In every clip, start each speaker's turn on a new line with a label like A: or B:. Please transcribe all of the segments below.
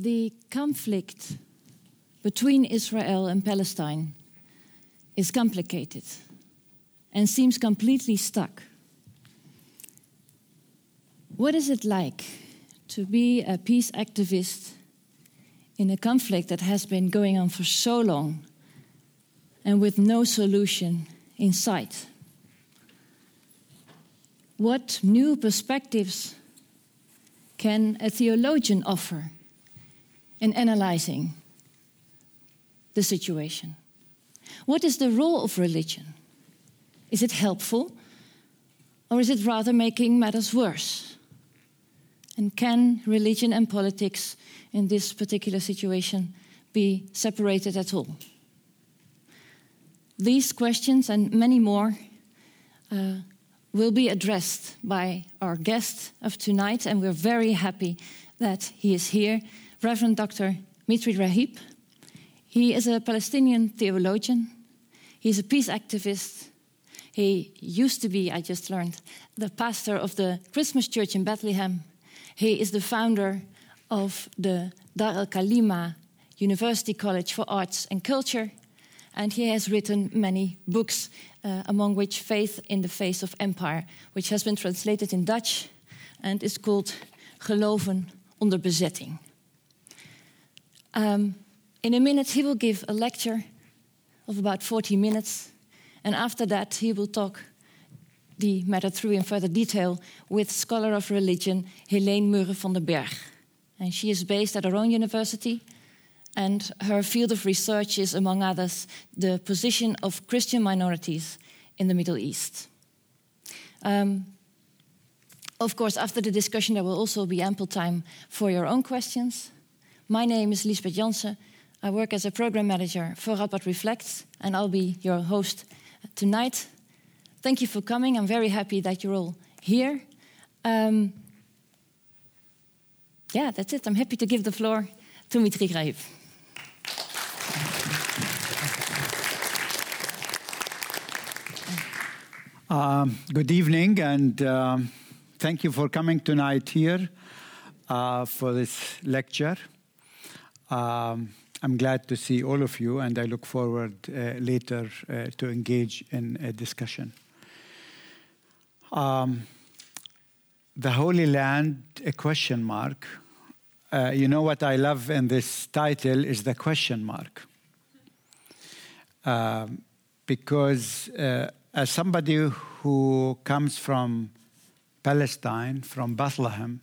A: The conflict between Israel and Palestine is complicated and seems completely stuck. What is it like to be a peace activist in a conflict that has been going on for so long and with no solution in sight? What new perspectives can a theologian offer in analyzing the situation? What is the role of religion? Is it helpful or is it rather making matters worse? And can religion and politics in this particular situation be separated at all? These questions and many more uh, will be addressed by our guest of tonight, and we're very happy that he is here, Reverend Dr. Mitri Raheb. He is a Palestinian theologian, he's a peace activist. He used to be, I just learned, the pastor of the Christmas church in Bethlehem. He is the founder of the Dar al Kalima University College for Arts and Culture, and he has written many books, uh, among which Faith in the Face of Empire, which has been translated in Dutch and is called Geloven onder bezetting. Um, in a minute, he will give a lecture of about 40 minutes, and after that, he will talk the matter through in further detail with scholar of religion Heleen Murre-van den Berg. And she is based at her own university and her field of research is, among others, the position of Christian minorities in the Middle East. Um, of course, after the discussion, there will also be ample time for your own questions. My name is Lisbeth Janssen. I work as a program manager for Radboud Reflects, and I'll be your host tonight. Thank you for coming. I'm very happy that you're all here. Um, yeah, that's it. I'm happy to give the floor to Mitri Raheb.
B: Um, good evening, and um, thank you for coming tonight here uh, for this lecture. Um, I'm glad to see all of you, and I look forward uh, later uh, to engage in a discussion. Um, the Holy Land, a question mark. Uh, you know what I love in this title is the question mark. Um, because uh, as somebody who comes from Palestine, from Bethlehem,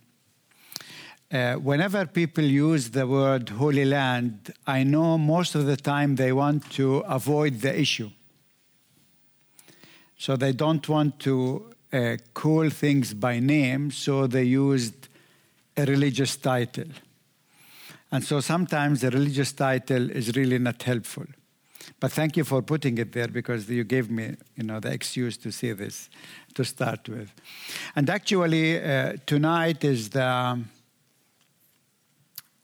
B: uh, whenever people use the word Holy Land, I know most of the time they want to avoid the issue. So they don't want to uh, call things by name, so they used a religious title. And so sometimes the religious title is really not helpful. But thank you for putting it there because you gave me, you know, the excuse to say this to start with. And actually, uh, tonight is the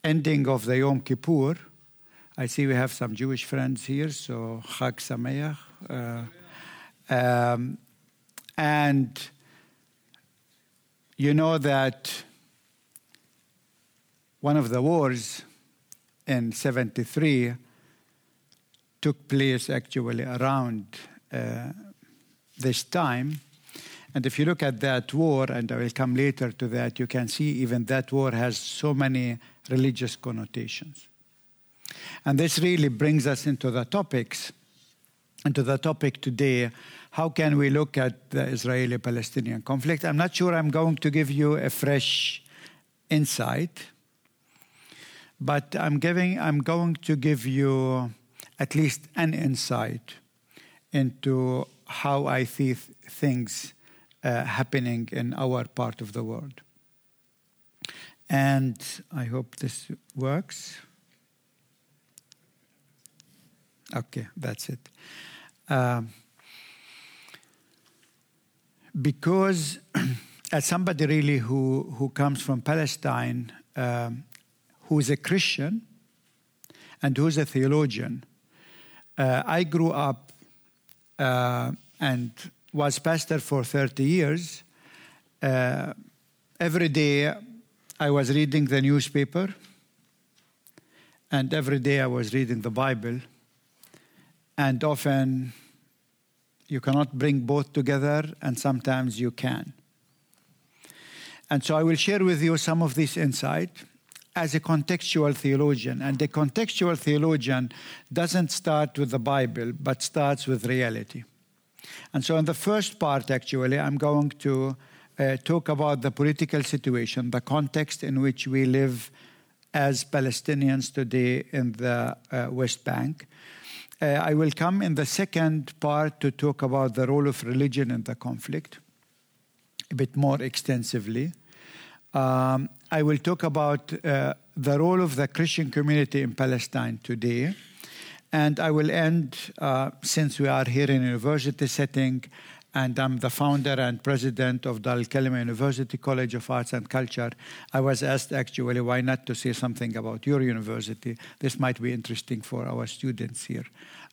B: ending of the Yom Kippur. I see we have some Jewish friends here, so Chag Sameach. Uh, um, and you know that one of the wars in 73 took place actually around uh, this time. And if you look at that war, and I will come later to that, you can see even that war has so many religious connotations. And this really brings us into the topics, into the topic today. How can we look at the Israeli Palestinian conflict? I'm not sure I'm going to give you a fresh insight, but I'm, giving, I'm going to give you at least an insight into how I see th- things uh, happening in our part of the world. And I hope this works. Okay, that's it. Um, because as somebody really who, who comes from Palestine, um, who is a Christian and who's a theologian, uh, I grew up uh, and was pastor for 30 years. Uh, every day I was reading the newspaper and every day I was reading the Bible. And often you cannot bring both together, and sometimes you can. And so I will share with you some of this insight as a contextual theologian. And a contextual theologian doesn't start with the Bible, but starts with reality. And so, in the first part, actually, I'm going to uh, talk about the political situation, the context in which we live as Palestinians today in the uh, West Bank. Uh, I will come in the second part to talk about the role of religion in the conflict a bit more extensively. Um, I will talk about uh, the role of the Christian community in Palestine today. And I will end, uh, since we are here in a university setting, and I'm the founder and president of Dar al-Kalima University College of Arts and Culture. I was asked actually why not to say something about your university. This might be interesting for our students here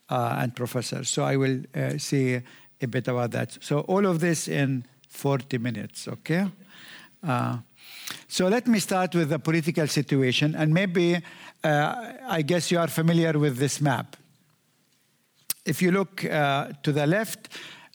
B: uh, and professors. So I will uh, say a bit about that. So all of this in 40 minutes, okay? Uh, so let me start with the political situation, and maybe uh, I guess you are familiar with this map. If you look uh, to the left,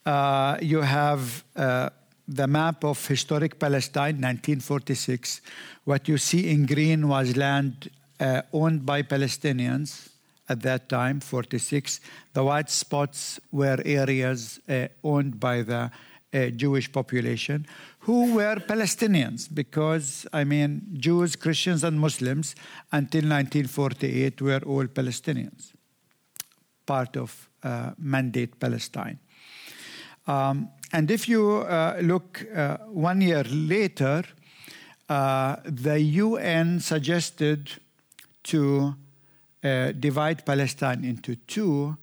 B: uh, you have uh, the map of historic Palestine, 1946. What you see in green was land uh, owned by Palestinians at that time, 46. The white spots were areas uh, owned by the uh, Jewish population who were Palestinians because, I mean, Jews, Christians, and Muslims until 1948 were all Palestinians, part of uh, Mandate Palestine. Um, and if you uh, look uh, one year later, uh, the UN suggested to uh, divide Palestine into two,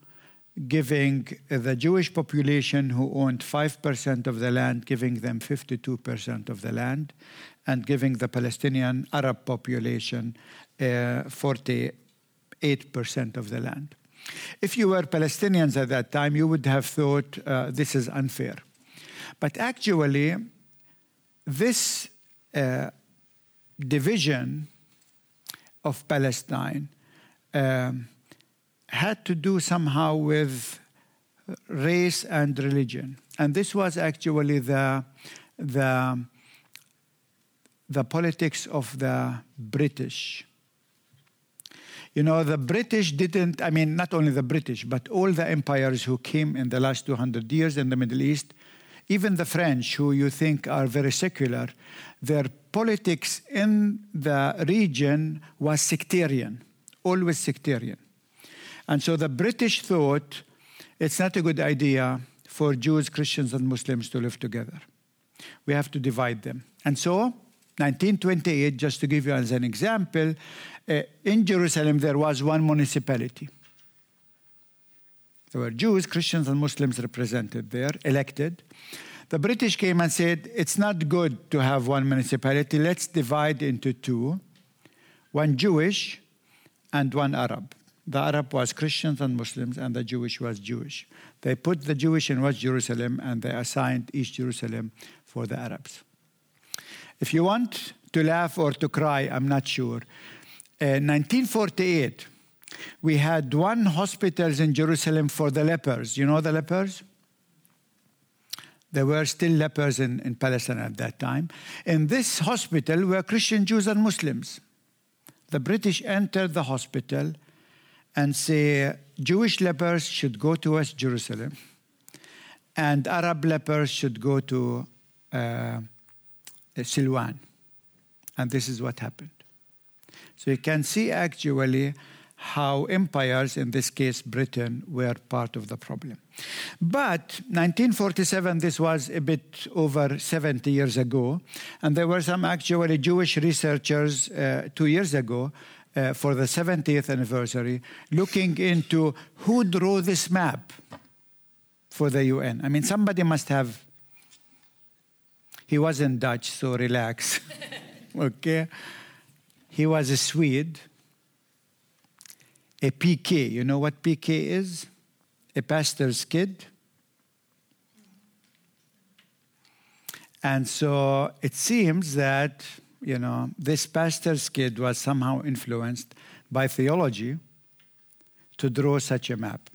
B: giving the Jewish population who owned 5% of the land, giving them 52% of the land, and giving the Palestinian Arab population 48% uh, of the land. If you were Palestinians at that time, you would have thought uh, this is unfair. But actually, this uh, division of Palestine um, had to do somehow with race and religion. And this was actually the, the, the politics of the British. You know, the British didn't, I mean, not only the British, but all the empires who came in the last 200 years in the Middle East, even the French, who you think are very secular, their politics in the region was sectarian, always sectarian. And so the British thought it's not a good idea for Jews, Christians, and Muslims to live together. We have to divide them. And so 1928, just to give you as an example, Eh, in Jerusalem there was one municipality. There were Jews, Christians, and Muslims represented there, elected. The British came and said, It's not good to have one municipality. Let's divide into two one Jewish and one Arab. The Arab was Christians and Muslims, and the Jewish was Jewish. They put the Jewish in West Jerusalem and they assigned East Jerusalem for the Arabs. If you want to laugh or to cry, I'm not sure. Uh, 1948, we had one hospitals in Jerusalem for the lepers. You know the lepers? There were still lepers in, in Palestine at that time. In this hospital were Christian Jews and Muslims. The British entered the hospital and say Jewish lepers should go to West Jerusalem and Arab lepers should go to uh, Silwan. And this is what happened. So you can see actually how empires, in this case Britain, were part of the problem. But 1947, this was a bit over 70 years ago, and there were some actually Jewish researchers uh, two years ago uh, for the 70th anniversary looking into who drew this map for the UN. I mean, somebody must have he wasn't Dutch, so relax. okay? He was a Swede, a PK. You know what PK is? A pastor's kid. And so it seems that you know, this pastor's kid was somehow influenced by theology to draw such a map,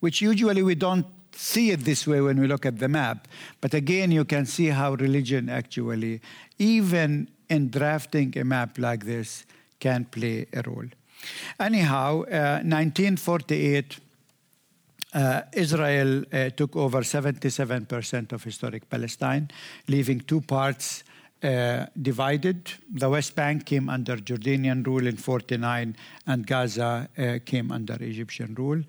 B: which usually we don't see it this way when we look at the map. But again, you can see how religion actually, even in drafting a map like this, can play a role. Anyhow, uh, 1948, uh, Israel uh, took over 77% of historic Palestine, leaving two parts uh, divided. The West Bank came under Jordanian rule in 49, and Gaza uh, came under Egyptian rule.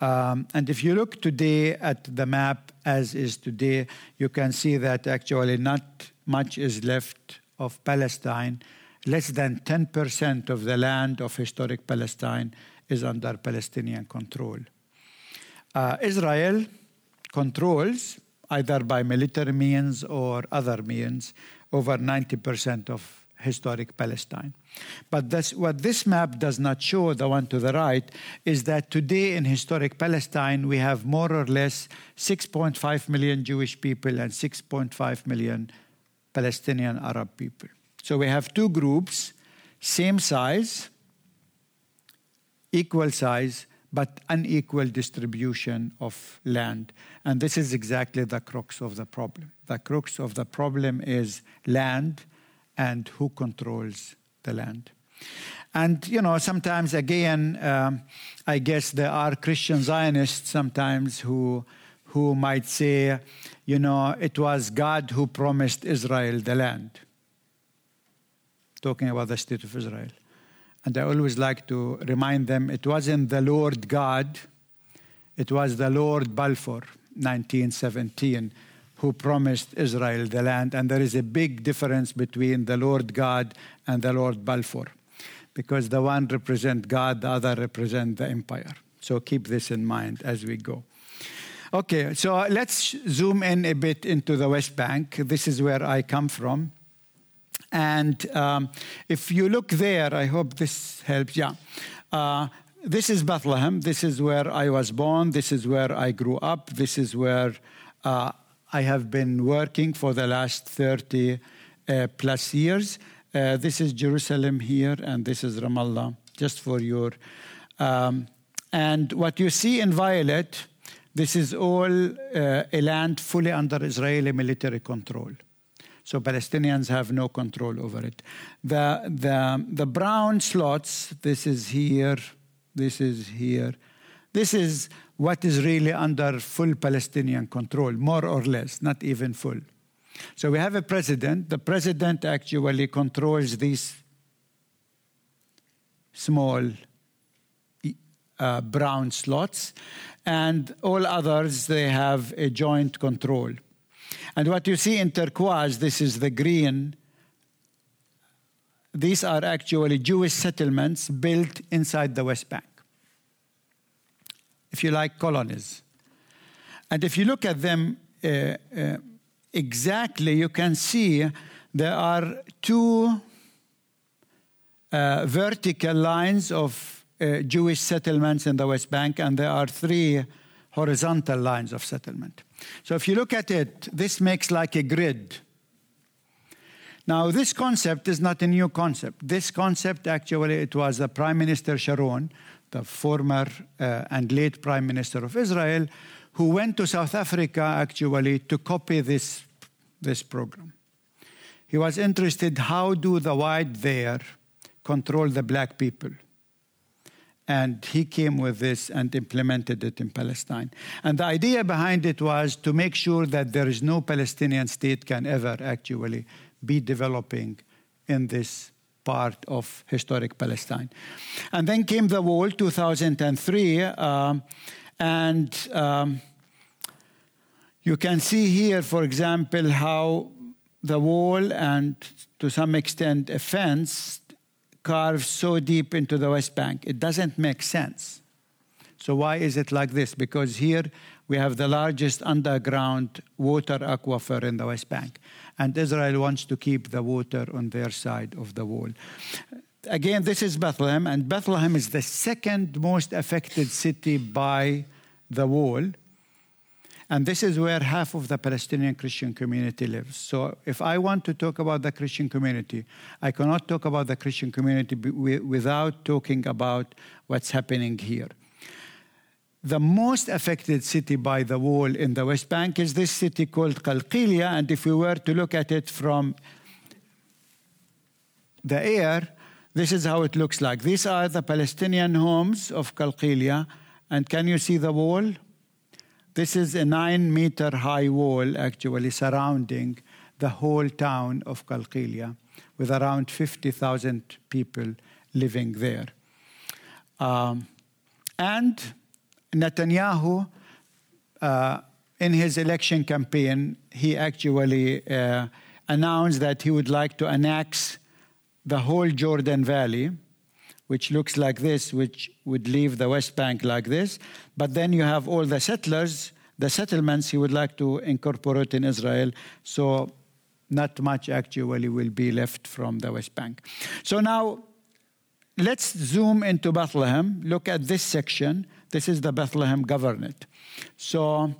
B: Um, and if you look today at the map as is today, you can see that actually not much is left of Palestine. Less than 10% of the land of historic Palestine is under Palestinian control. Uh, Israel controls, either by military means or other means, over 90% of historic Palestine. But this, what this map does not show, the one to the right, is that today in historic Palestine we have more or less 6.5 million Jewish people and 6.5 million Palestinian Arab people. So we have two groups, same size, equal size, but unequal distribution of land. And this is exactly the crux of the problem. The crux of the problem is land and who controls the land. And, you know, sometimes again, um, I guess there are Christian Zionists sometimes who, who might say, you know, it was God who promised Israel the land. Talking about the state of Israel. And I always like to remind them it wasn't the Lord God, it was the Lord Balfour, 1917, who promised Israel the land. And there is a big difference between the Lord God and the Lord Balfour, because the one represents God, the other represents the empire. So keep this in mind as we go. Okay, so let's zoom in a bit into the West Bank. This is where I come from. And um, if you look there, I hope this helps. Yeah. Uh, this is Bethlehem. This is where I was born. This is where I grew up. This is where uh, I have been working for the last 30 uh, plus years. Uh, this is Jerusalem here, and this is Ramallah, just for your. Um, and what you see in violet, this is all uh, a land fully under Israeli military control. So Palestinians have no control over it. The, the, the brown slots, this is here, this is here. This is what is really under full Palestinian control, more or less, not even full. So we have a president. The president actually controls these small uh, brown slots, and all others, they have a joint control. And what you see in turquoise, this is the green. These are actually Jewish settlements built inside the West Bank. If you like, colonies. And if you look at them uh, uh, exactly, you can see there are two uh, vertical lines of uh, Jewish settlements in the West Bank, and there are three horizontal lines of settlement. So if you look at it, this makes like a grid. Now, this concept is not a new concept. This concept, actually, it was the Prime Minister Sharon, the former uh, and late Prime Minister of Israel, who went to South Africa, actually, to copy this, this program. He was interested how do the white there control the black people and he came with this and implemented it in Palestine. And the idea behind it was to make sure that there is no Palestinian state can ever actually be developing in this part of historic Palestine. And then came the wall, 2003, um, and um, you can see here, for example, how the wall and to some extent a fence carved so deep into the West Bank. It doesn't make sense. So, why is it like this? Because here we have the largest underground water aquifer in the West Bank, and Israel wants to keep the water on their side of the wall. Again, this is Bethlehem, and Bethlehem is the second most affected city by the wall. And this is where half of the Palestinian Christian community lives. So if I want to talk about the Christian community, I cannot talk about the Christian community without talking about what's happening here. The most affected city by the wall in the West Bank is this city called Qalqilia. And if we were to look at it from the air, this is how it looks like. These are the Palestinian homes of Qalqilia. And can you see the wall? This is a nine meter high wall actually surrounding the whole town of Qalqilia with around 50,000 people living there. Um, and Netanyahu, uh, in his election campaign, he actually uh, announced that he would like to annex the whole Jordan Valley, which looks like this, which would leave the West Bank like this. But then you have all the settlers, the settlements he would like to incorporate in Israel. So not much actually will be left from the West Bank. So now let's zoom into Bethlehem. Look at this section. This is the Bethlehem Governorate. So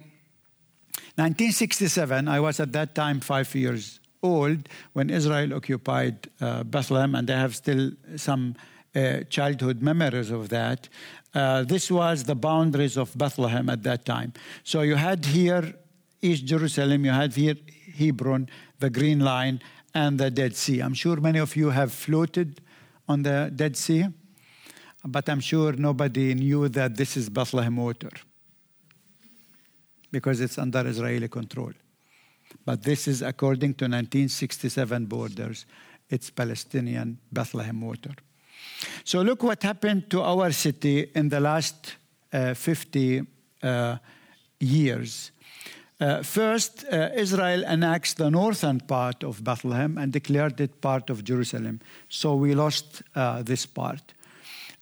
B: 1967, I was at that time five years old when Israel occupied uh, Bethlehem, and I have still some uh, childhood memories of that. Uh, this was the boundaries of Bethlehem at that time. So you had here East Jerusalem, you had here Hebron, the Green Line, and the Dead Sea. I'm sure many of you have floated on the Dead Sea, but I'm sure nobody knew that this is Bethlehem water because it's under Israeli control. But this is according to 1967 borders. It's Palestinian Bethlehem water. So look what happened to our city in the last uh, 50 uh, years. Uh, first, uh, Israel annexed the northern part of Bethlehem and declared it part of Jerusalem. So we lost uh, this part.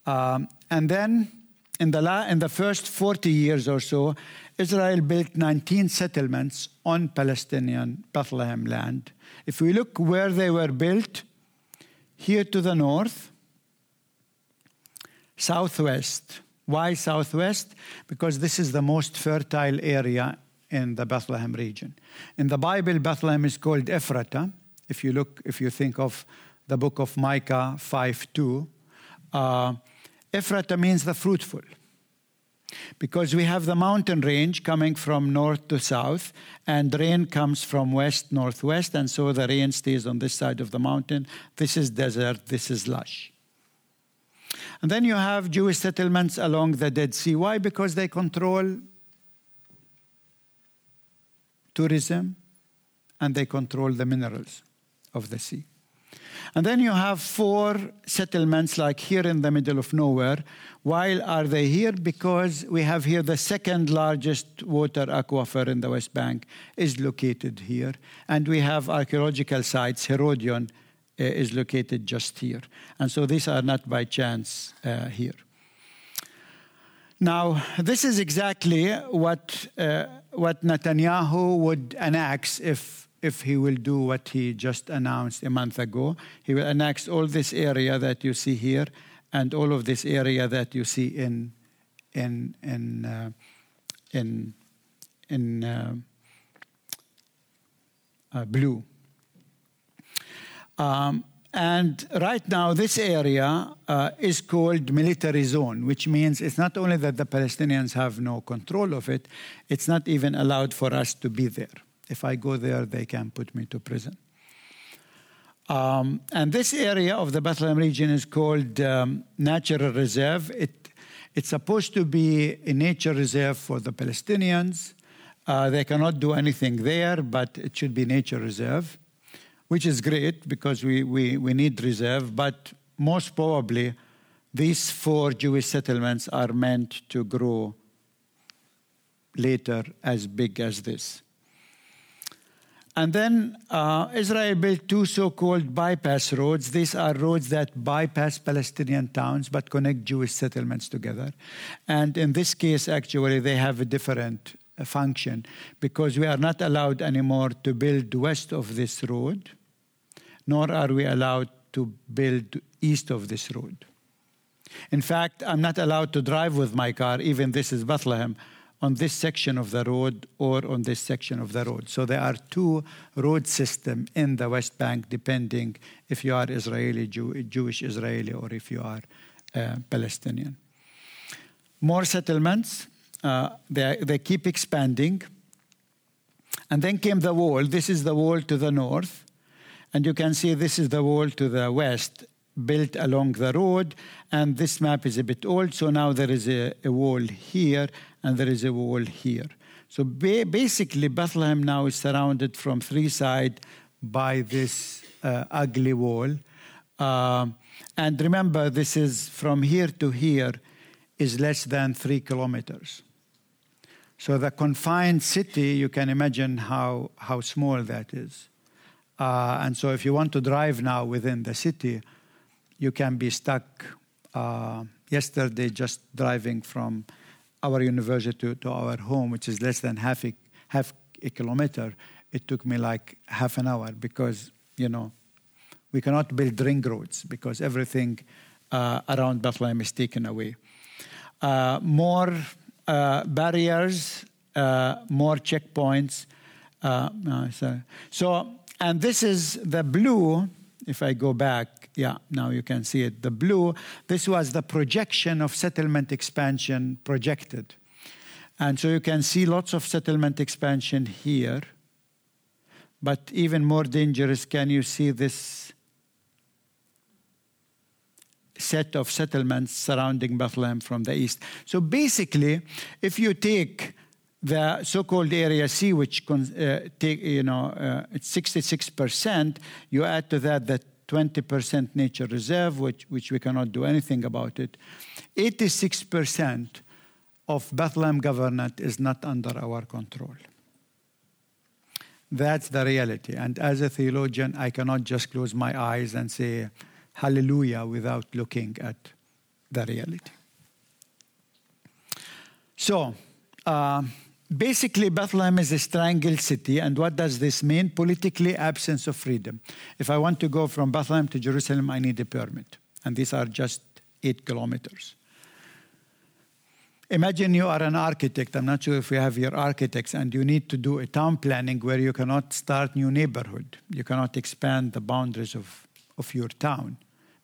B: Um, and then, in the, la- in the first 40 years or so, Israel built 19 settlements on Palestinian Bethlehem land. If we look where they were built, here to the north, southwest. Why southwest? Because this is the most fertile area in the Bethlehem region. In the Bible, Bethlehem is called Ephrata. If you look, if you think of the book of Micah 5 2, uh, Ephrata means the fruitful because we have the mountain range coming from north to south, and rain comes from west northwest, and so the rain stays on this side of the mountain. This is desert, this is lush. And then you have Jewish settlements along the Dead Sea. Why? Because they control tourism and they control the minerals of the sea. And then you have four settlements like here in the middle of nowhere. Why are they here? Because we have here the second largest water aquifer in the West Bank is located here. And we have archaeological sites, Herodion is located just here. And so these are not by chance uh, here. Now, this is exactly what, uh, what Netanyahu would annex if if he will do what he just announced a month ago. He will annex all this area that you see here and all of this area that you see in in in uh, in in uh, uh, blue. Um, and right now, this area uh, is called military zone, which means it's not only that the Palestinians have no control of it, it's not even allowed for us to be there. If I go there, they can put me to prison. Um, and this area of the Bethlehem region is called um, Natural Reserve. It, it's supposed to be a nature reserve for the Palestinians. Uh, they cannot do anything there, but it should be nature reserve, which is great because we, we, we need reserve. But most probably, these four Jewish settlements are meant to grow later as big as this. And then uh, Israel built two so called bypass roads. These are roads that bypass Palestinian towns but connect Jewish settlements together. And in this case, actually, they have a different uh, function because we are not allowed anymore to build west of this road, nor are we allowed to build east of this road. In fact, I'm not allowed to drive with my car, even this is Bethlehem, on this section of the road or on this section of the road. So there are two road system in the West Bank, depending if you are Israeli, Jew, Jewish Israeli, or if you are uh, Palestinian. More settlements. Uh, they, they keep expanding. And then came the wall. This is the wall to the north. And you can see this is the wall to the west built along the road. And this map is a bit old, so now there is a, a wall here and there is a wall here. So ba basically, Bethlehem now is surrounded from three sides by this uh, ugly wall. Uh, and remember, this is from here to here is less than three kilometers. So the confined city, you can imagine how, how small that is. Uh, and so if you want to drive now within the city, you can be stuck. Uh, yesterday, just driving from our university to, to, our home, which is less than half a, half a kilometer, it took me like half an hour because, you know, we cannot build ring roads because everything uh, around Bethlehem is taken away. Uh, more uh, barriers, uh, more checkpoints. Uh, so, so, and this is the blue if I go back, yeah, now you can see it. The blue, this was the projection of settlement expansion projected. And so you can see lots of settlement expansion here. But even more dangerous, can you see this set of settlements surrounding Bethlehem from the east? So basically, if you take the so-called area C, which uh, take, you know, uh, it's 66%, you add to that the 20% nature reserve, which, which we cannot do anything about it. 86% of Bethlehem Governorate is not under our control. That's the reality. And as a theologian, I cannot just close my eyes and say hallelujah without looking at the reality. So, uh, Basically, Bethlehem is a strangled city, and what does this mean? Politically, absence of freedom. If I want to go from Bethlehem to Jerusalem, I need a permit, and these are just eight kilometers. Imagine you are an architect. I'm not sure if you have your architects, and you need to do a town planning where you cannot start new neighborhood. You cannot expand the boundaries of, of your town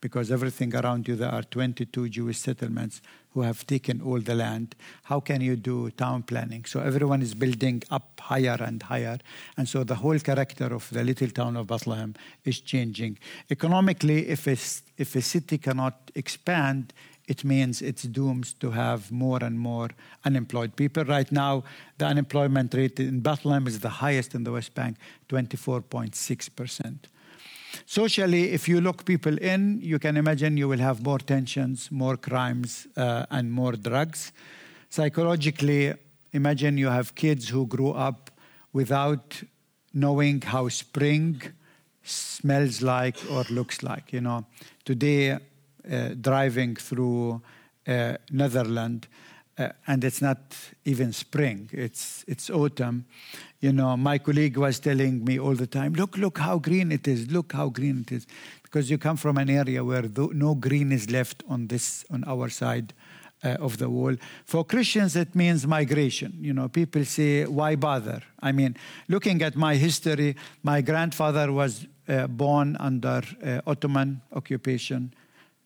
B: because everything around you, there are 22 Jewish settlements who have taken all the land. How can you do town planning? So everyone is building up higher and higher. And so the whole character of the little town of Bethlehem is changing. Economically, if a, if a city cannot expand, it means it's doomed to have more and more unemployed people. Right now, the unemployment rate in Bethlehem is the highest in the West Bank, 24.6 percent. Socially, if you lock people in, you can imagine you will have more tensions, more crimes, uh, and more drugs. Psychologically, imagine you have kids who grew up without knowing how spring smells like or looks like. You know, today, uh, driving through uh, Netherlands, uh, and it's not even spring; it's it's autumn. You know, my colleague was telling me all the time, look, look how green it is, look how green it is. Because you come from an area where no green is left on this, on our side uh, of the wall. For Christians, it means migration. You know, people say, why bother? I mean, looking at my history, my grandfather was uh, born under uh, Ottoman occupation.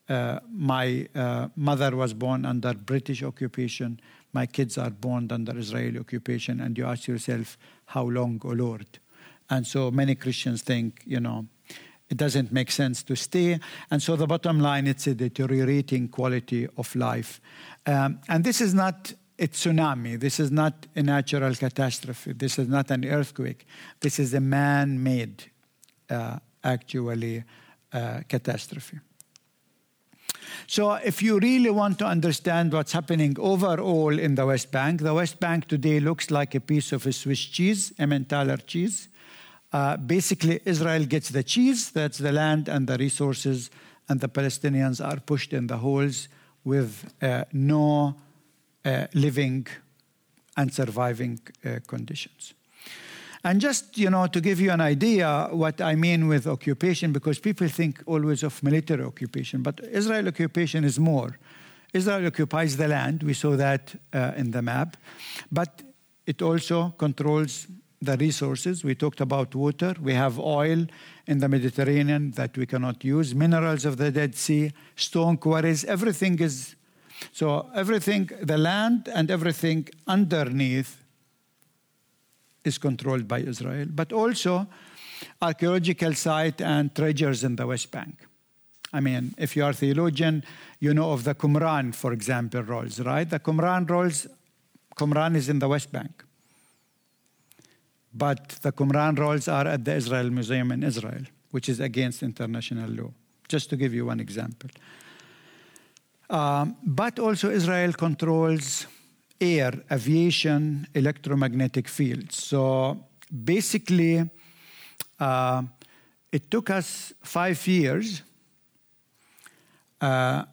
B: Uh, my uh, mother was born under British occupation. My kids are born under Israeli occupation. And you ask yourself, how long, O Lord? And so many Christians think, you know, it doesn't make sense to stay. And so the bottom line, it's a deteriorating quality of life. Um, and this is not a tsunami. This is not a natural catastrophe. This is not an earthquake. This is a man made, uh, actually, uh, catastrophe. So, if you really want to understand what's happening overall in the West Bank, the West Bank today looks like a piece of a Swiss cheese, Emmentaler cheese. Uh, basically, Israel gets the cheese, that's the land and the resources, and the Palestinians are pushed in the holes with uh, no uh, living and surviving uh, conditions. And just, you know, to give you an idea what I mean with occupation, because people think always of military occupation, but Israel occupation is more. Israel occupies the land. We saw that uh, in the map. But it also controls the resources. We talked about water. We have oil in the Mediterranean that we cannot use, minerals of the Dead Sea, stone quarries. Everything is so everything, the land and everything underneath is controlled by Israel, but also archaeological site and treasures in the West Bank. I mean, if you are a theologian, you know of the Qumran, for example, rolls, right? The Qumran rolls, Qumran is in the West Bank. But the Qumran rolls are at the Israel Museum in Israel, which is against international law, just to give you one example. Um, but also, Israel controls air, aviation, electromagnetic fields. So basically, uh, it took us five years uh,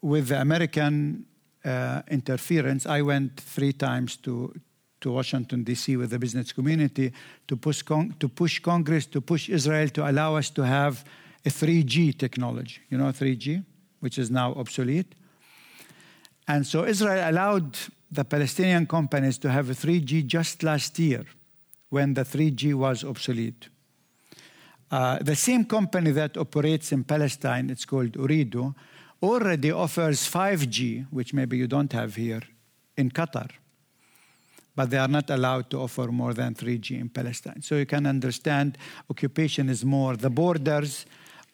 B: with the American uh, interference. I went three times to, to Washington, D.C. with the business community to push, to push Congress, to push Israel to allow us to have a 3G technology. You know 3G, which is now obsolete. And so Israel allowed the Palestinian companies to have a 3G just last year when the 3G was obsolete. Uh, the same company that operates in Palestine, it's called Ooredoo, already offers 5G, which maybe you don't have here, in Qatar. But they are not allowed to offer more than 3G in Palestine. So you can understand occupation is more, the borders,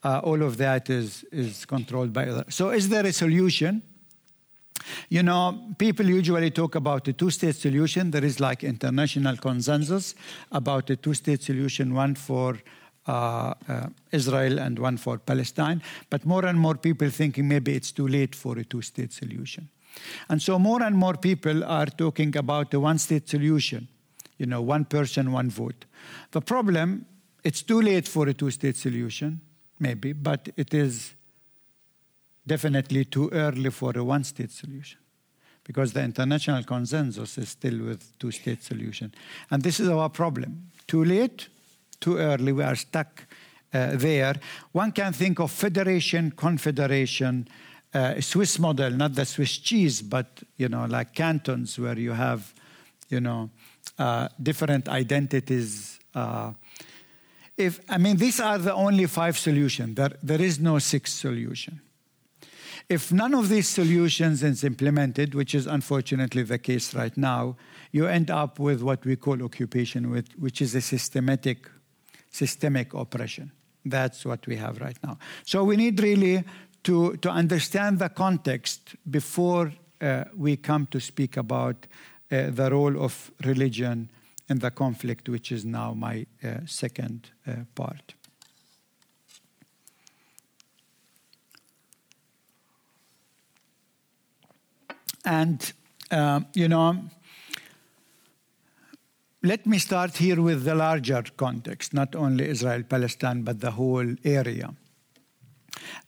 B: uh, all of that is, is controlled by others. So is there a solution? You know, people usually talk about a two state solution. There is like international consensus about a two state solution, one for uh, uh, Israel and one for Palestine. But more and more people thinking maybe it's too late for a two state solution. And so more and more people are talking about a one state solution, you know, one person, one vote. The problem, it's too late for a two state solution, maybe, but it is definitely too early for a one state solution because the international consensus is still with two state solution. And this is our problem. Too late, too early, we are stuck uh, there. One can think of federation, confederation, uh, Swiss model, not the Swiss cheese, but you know, like cantons where you have, you know, uh, different identities. Uh, if I mean, these are the only five solutions. There, there is no sixth solution. If none of these solutions is implemented, which is unfortunately the case right now, you end up with what we call occupation, which is a systematic systemic oppression. That's what we have right now. So we need really to, to understand the context before uh, we come to speak about uh, the role of religion in the conflict, which is now my uh, second uh, part. And, uh, you know, let me start here with the larger context, not only Israel Palestine, but the whole area.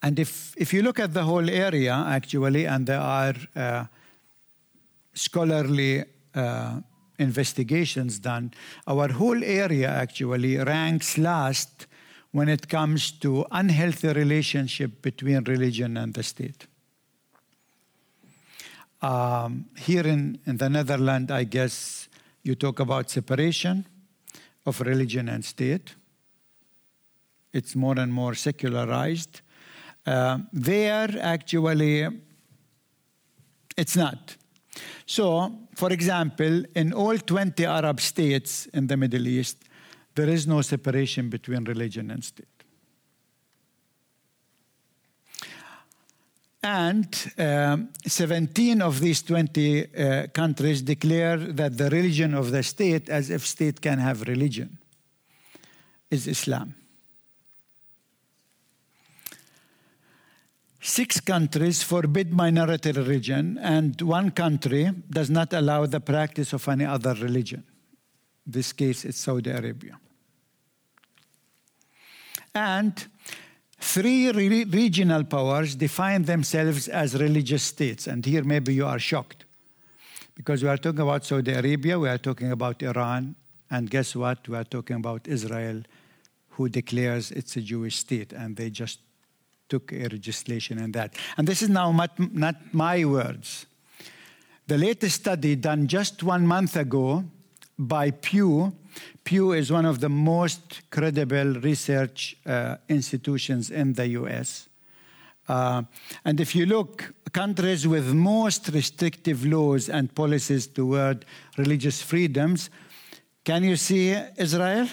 B: And if, if you look at the whole area, actually, and there are uh, scholarly uh, investigations done, our whole area actually ranks last when it comes to unhealthy relationship between religion and the state. Um, here in, in the Netherlands, I guess you talk about separation of religion and state. It's more and more secularized. Uh, there, actually, it's not. So, for example, in all 20 Arab states in the Middle East, there is no separation between religion and state. And um, 17 of these 20 uh, countries declare that the religion of the state, as if state can have religion, is Islam. Six countries forbid minority religion, and one country does not allow the practice of any other religion. In this case, it's Saudi Arabia. And Three re regional powers define themselves as religious states. And here maybe you are shocked. Because we are talking about Saudi Arabia, we are talking about Iran, and guess what? We are talking about Israel, who declares it's a Jewish state, and they just took a legislation in that. And this is now not, not my words. The latest study done just one month ago by Pew. Pew is one of the most credible research uh, institutions in the US. Uh, and if you look, countries with most restrictive laws and policies toward religious freedoms, can you see Israel?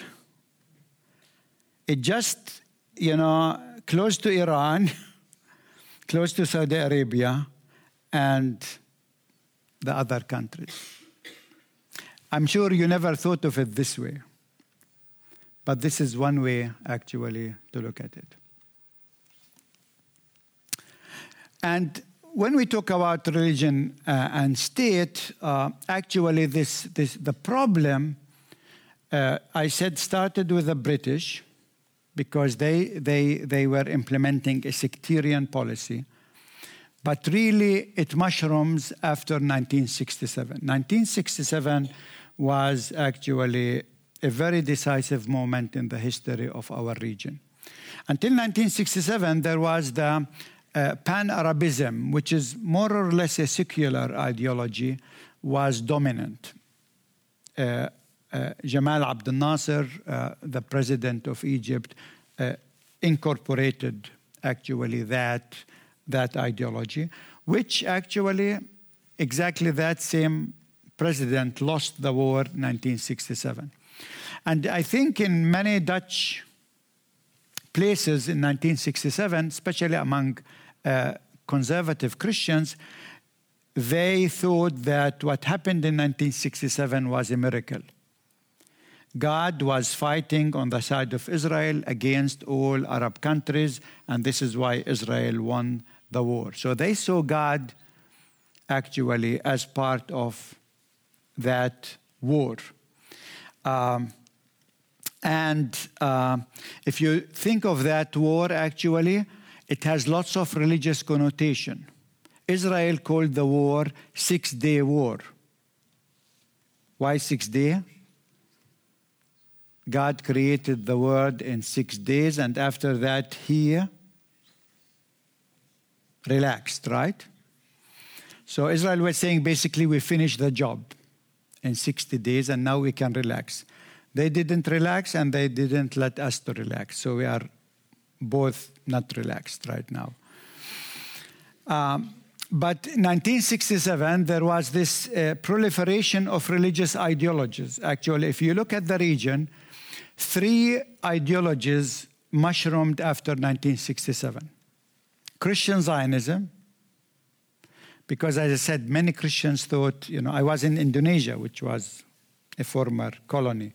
B: It just, you know, close to Iran, close to Saudi Arabia, and the other countries. I'm sure you never thought of it this way, but this is one way actually to look at it. And when we talk about religion uh, and state, uh, actually, this, this, the problem, uh, I said, started with the British because they, they, they were implementing a sectarian policy. But really, it mushrooms after 1967. 1967 was actually a very decisive moment in the history of our region. Until 1967, there was the uh, pan-Arabism, which is more or less a secular ideology, was dominant. Uh, uh, Jamal Abdel Nasser, uh, the president of Egypt, uh, incorporated actually that, that ideology, which actually exactly that same president lost the war 1967. And I think in many Dutch places in 1967, especially among uh, conservative Christians, they thought that what happened in 1967 was a miracle. God was fighting on the side of Israel against all Arab countries, and this is why Israel won the war. So they saw God actually as part of that war. Um, and uh, if you think of that war, actually, it has lots of religious connotation. Israel called the war Six Day War. Why Six Day? God created the world in six days, and after that, He relaxed, right? So Israel was saying basically, we finished the job in 60 days, and now we can relax. They didn't relax, and they didn't let us to relax. So we are both not relaxed right now. Um, but in 1967, there was this uh, proliferation of religious ideologies. Actually, if you look at the region, three ideologies mushroomed after 1967 Christian Zionism, because as I said, many Christians thought, you know, I was in Indonesia, which was a former colony.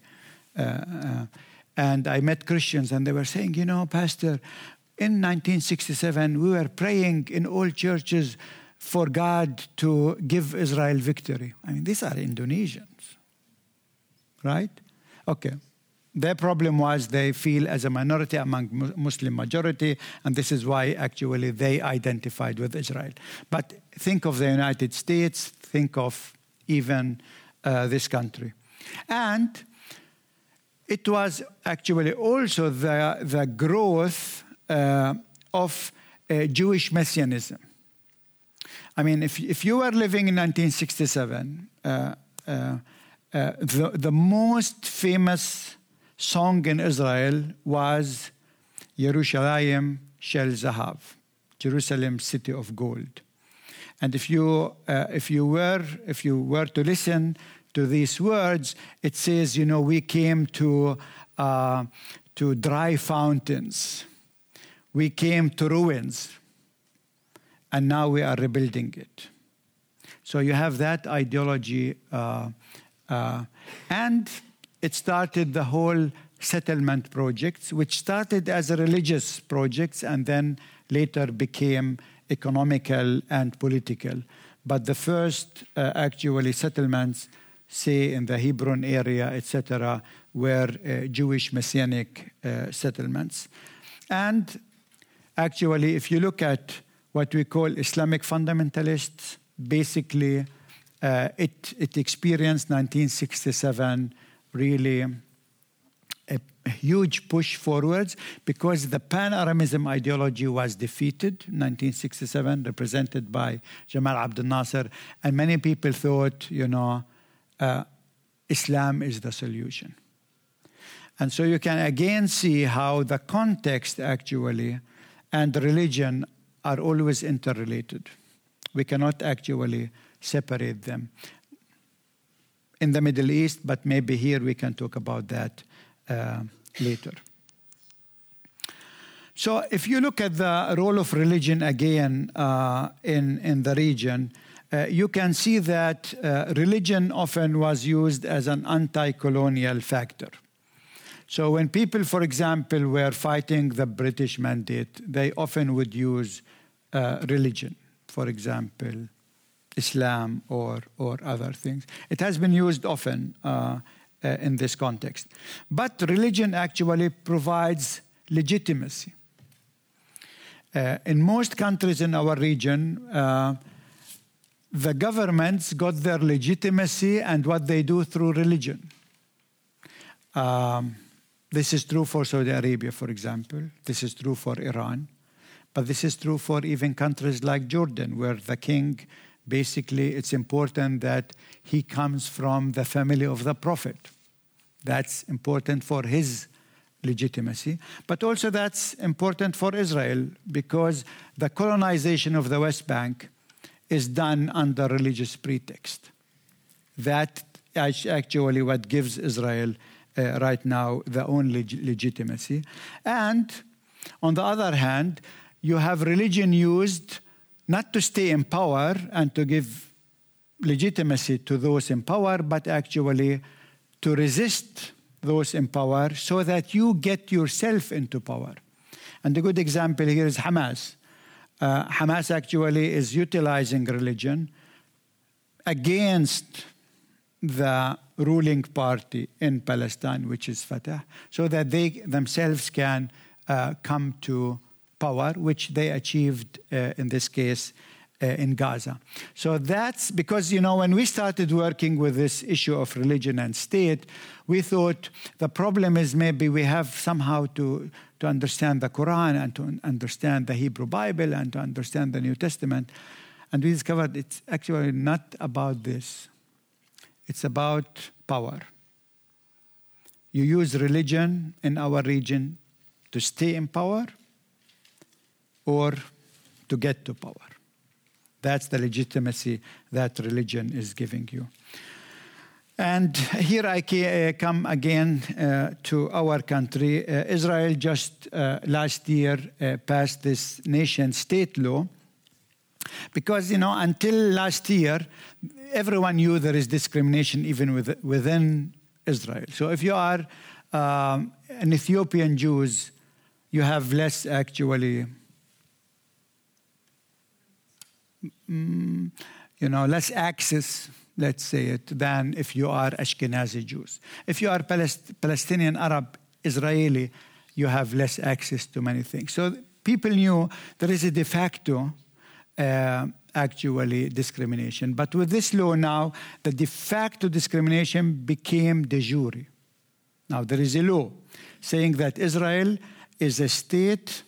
B: Uh, uh, and I met Christians, and they were saying, you know, Pastor, in 1967, we were praying in all churches for God to give Israel victory. I mean, these are Indonesians, right? Okay. Their problem was they feel as a minority among Muslim majority, and this is why actually they identified with Israel. But think of the United States, think of even uh, this country. And it was actually also the, the growth uh, of uh, Jewish messianism. I mean, if, if you were living in 1967, uh, uh, uh, the, the most famous song in Israel was Yerushalayim Shel Zahav, Jerusalem, city of gold. And if you, uh, if, you were, if you were to listen to these words, it says, you know, we came to, uh, to dry fountains, we came to ruins, and now we are rebuilding it. So you have that ideology, uh, uh, and it started the whole settlement projects, which started as religious projects and then later became economical and political. But the first uh, actually settlements, say in the Hebron area, etc., were uh, Jewish messianic uh, settlements. And actually, if you look at what we call Islamic fundamentalists, basically uh, it, it experienced 1967 really a, huge push forwards because the pan-Arabism ideology was defeated in 1967, represented by Jamal Abdel Nasser, and many people thought, you know, uh, Islam is the solution. And so you can again see how the context actually and religion are always interrelated. We cannot actually separate them. In the Middle East, but maybe here we can talk about that uh, later. So, if you look at the role of religion again uh, in, in the region, uh, you can see that uh, religion often was used as an anti colonial factor. So, when people, for example, were fighting the British mandate, they often would use uh, religion, for example, Islam or, or other things. It has been used often uh, uh, in this context. But religion actually provides legitimacy. Uh, in most countries in our region, uh, the governments got their legitimacy and what they do through religion. Um, this is true for Saudi Arabia, for example. This is true for Iran. But this is true for even countries like Jordan, where the king basically it's important that he comes from the family of the prophet. That's important for his legitimacy. But also, that's important for Israel because the colonization of the West Bank is done under religious pretext. That is actually what gives Israel uh, right now the only legitimacy. And on the other hand, you have religion used not to stay in power and to give legitimacy to those in power, but actually to resist those in power so that you get yourself into power. And a good example here is Hamas. Uh, Hamas actually is utilizing religion against the ruling party in Palestine, which is Fatah, so that they themselves can uh, come to power, which they achieved uh, in this case uh, in Gaza. So that's because, you know, when we started working with this issue of religion and state, we thought the problem is maybe we have somehow to, to understand the Quran and to understand the Hebrew Bible and to understand the New Testament. And we discovered it's actually not about this, it's about power. You use religion in our region to stay in power or to get to power. That's the legitimacy that religion is giving you. And here I uh, come again uh, to our country. Uh, Israel just uh, last year uh, passed this nation state law because, you know, until last year, everyone knew there is discrimination even with, within Israel. So if you are um, an Ethiopian Jews, you have less actually mm, you know, less access, let's say it, than if you are Ashkenazi Jews. If you are Palest- Palestinian Arab Israeli, you have less access to many things. So people knew there is a de facto uh, actually discrimination. But with this law now, the de facto discrimination became de jure. Now there is a law saying that Israel is a state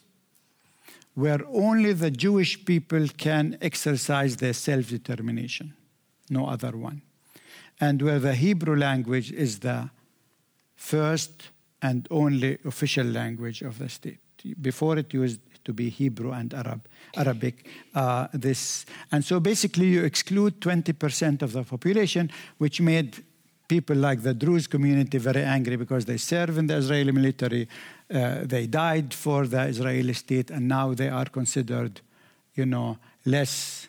B: where only the Jewish people can exercise their self determination, no other one. And where the Hebrew language is the first and only official language of the state. Before it used to be Hebrew and Arab, Arabic. Uh, this and so basically you exclude 20% of the population, which made people like the Druze community very angry because they serve in the Israeli military, uh, they died for the Israeli state, and now they are considered, you know, less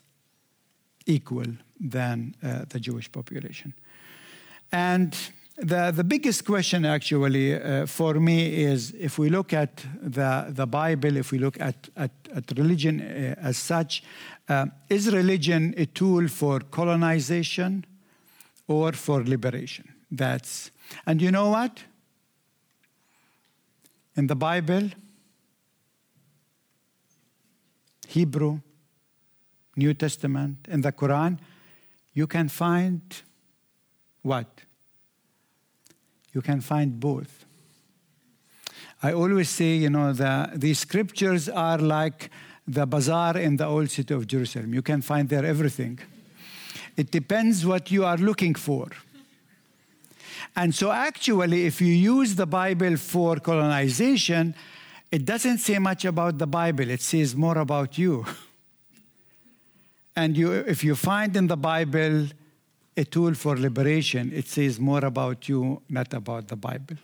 B: equal than uh, the Jewish population. And the, the biggest question, actually, uh, for me is if we look at the, the Bible, if we look at, at, at religion uh, as such, uh, is religion a tool for colonization or for liberation? That's, and you know what? in the Bible, Hebrew, New Testament, in the Quran, you can find what? You can find both. I always say, you know, the, the scriptures are like the bazaar in the old city of Jerusalem. You can find there everything. It depends what you are looking for. And so, actually, if you use the Bible for colonization, it doesn't say much about the Bible, it says more about you. And you, if you find in the Bible a tool for liberation, it says more about you, not about the Bible.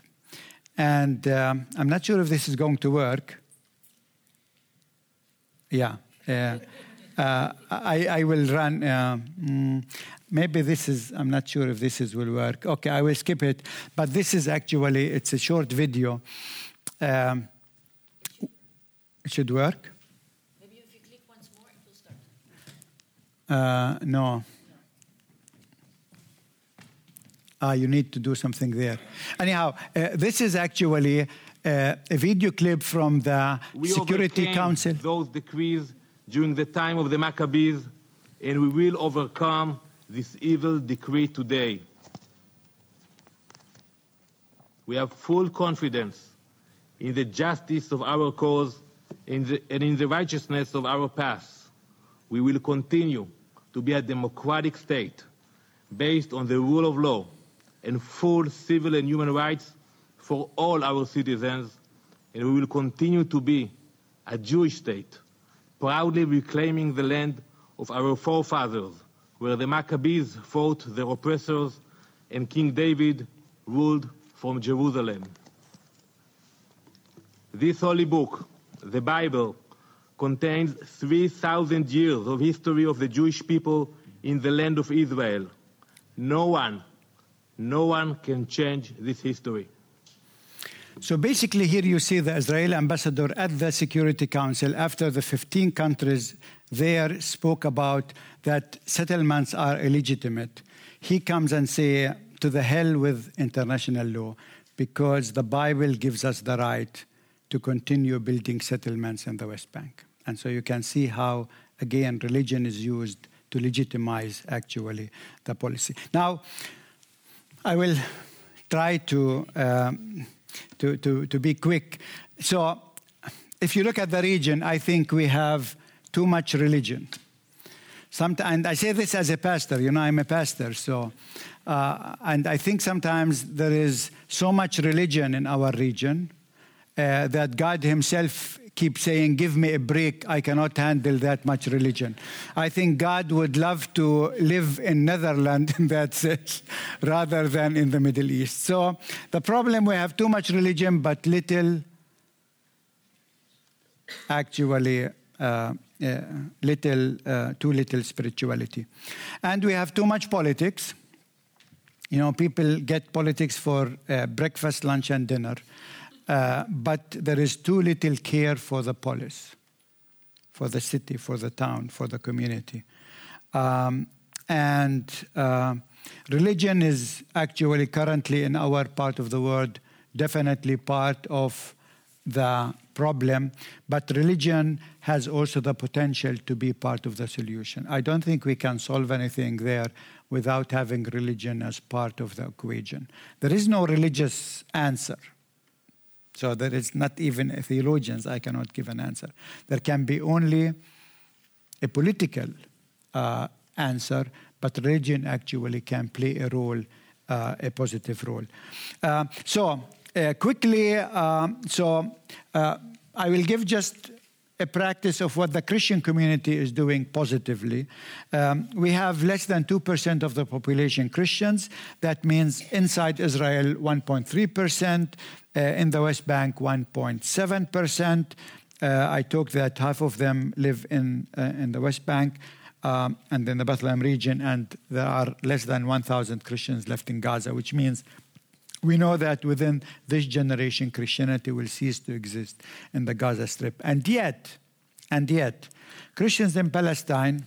B: And um, I'm not sure if this is going to work. Yeah. Uh, uh, I, I, will run. Uh, mm, maybe this is. I'm not sure if this is will work. Okay, I will skip it. But this is actually. It's a short video. Um, it should work.
A: Maybe if you click once more, it will start.
B: Uh, no. Ah, you need to do something there. Anyhow, uh, this is actually uh, a video clip from the
C: we
B: Security Council.
C: Those decrees during the time of the Maccabees, and we will overcome this evil decree today. We have full confidence in the justice of our cause and in the righteousness of our path. We will continue to be a democratic state based on the rule of law and full civil and human rights for all our citizens, and we will continue to be a Jewish state, proudly reclaiming the land of our forefathers, where the Maccabees fought their oppressors and King David ruled from Jerusalem. This holy book, the Bible, contains 3,000 years of history of the Jewish people in the land of Israel. No one no one can change this history.
B: So basically, here you see the Israeli ambassador at the Security Council after the 15 countries there spoke about that settlements are illegitimate. He comes and say, to the hell with international law, because the Bible gives us the right to continue building settlements in the West Bank. And so you can see how, again, religion is used to legitimize actually the policy. Now, I will try to, um, to, to, to be quick. So, if you look at the region, I think we have too much religion. Sometimes, and I say this as a pastor, you know, I'm a pastor, so, uh, and I think sometimes there is so much religion in our region uh, that God Himself keep saying, Give me a break, I cannot handle that much religion. I think God would love to live in Netherlands in that sense rather than in the Middle East. So the problem we have too much religion, but little actually. Uh, uh, little, uh, too little spirituality. And we have too much politics. You know, people get politics for uh, breakfast, lunch, and dinner. Uh, but there is too little care for the polis, for the city, for the town, for the community. Um, and uh, religion is actually currently in our part of the world definitely part of the problem, but religion has also the potential to be part of the solution. I don't think we can solve anything there without having religion as part of the equation. There is no religious answer. So there is not even theologians, I cannot give an answer. There can be only a political uh, answer, but religion actually can play a role, uh, a positive role. Uh, so uh, quickly, um, so uh, I will give just a practice of what the Christian community is doing positively. Um, we have less than 2% of the population Christians. That means inside Israel, 1.3%, uh, in the West Bank, 1.7%. Uh, I talked that half of them live in, uh, in the West Bank. Um, and in the Bethlehem region, and there are less than 1,000 Christians left in Gaza, which means we know that within this generation, Christianity will cease to exist in the Gaza Strip. And yet, and yet, Christians in Palestine,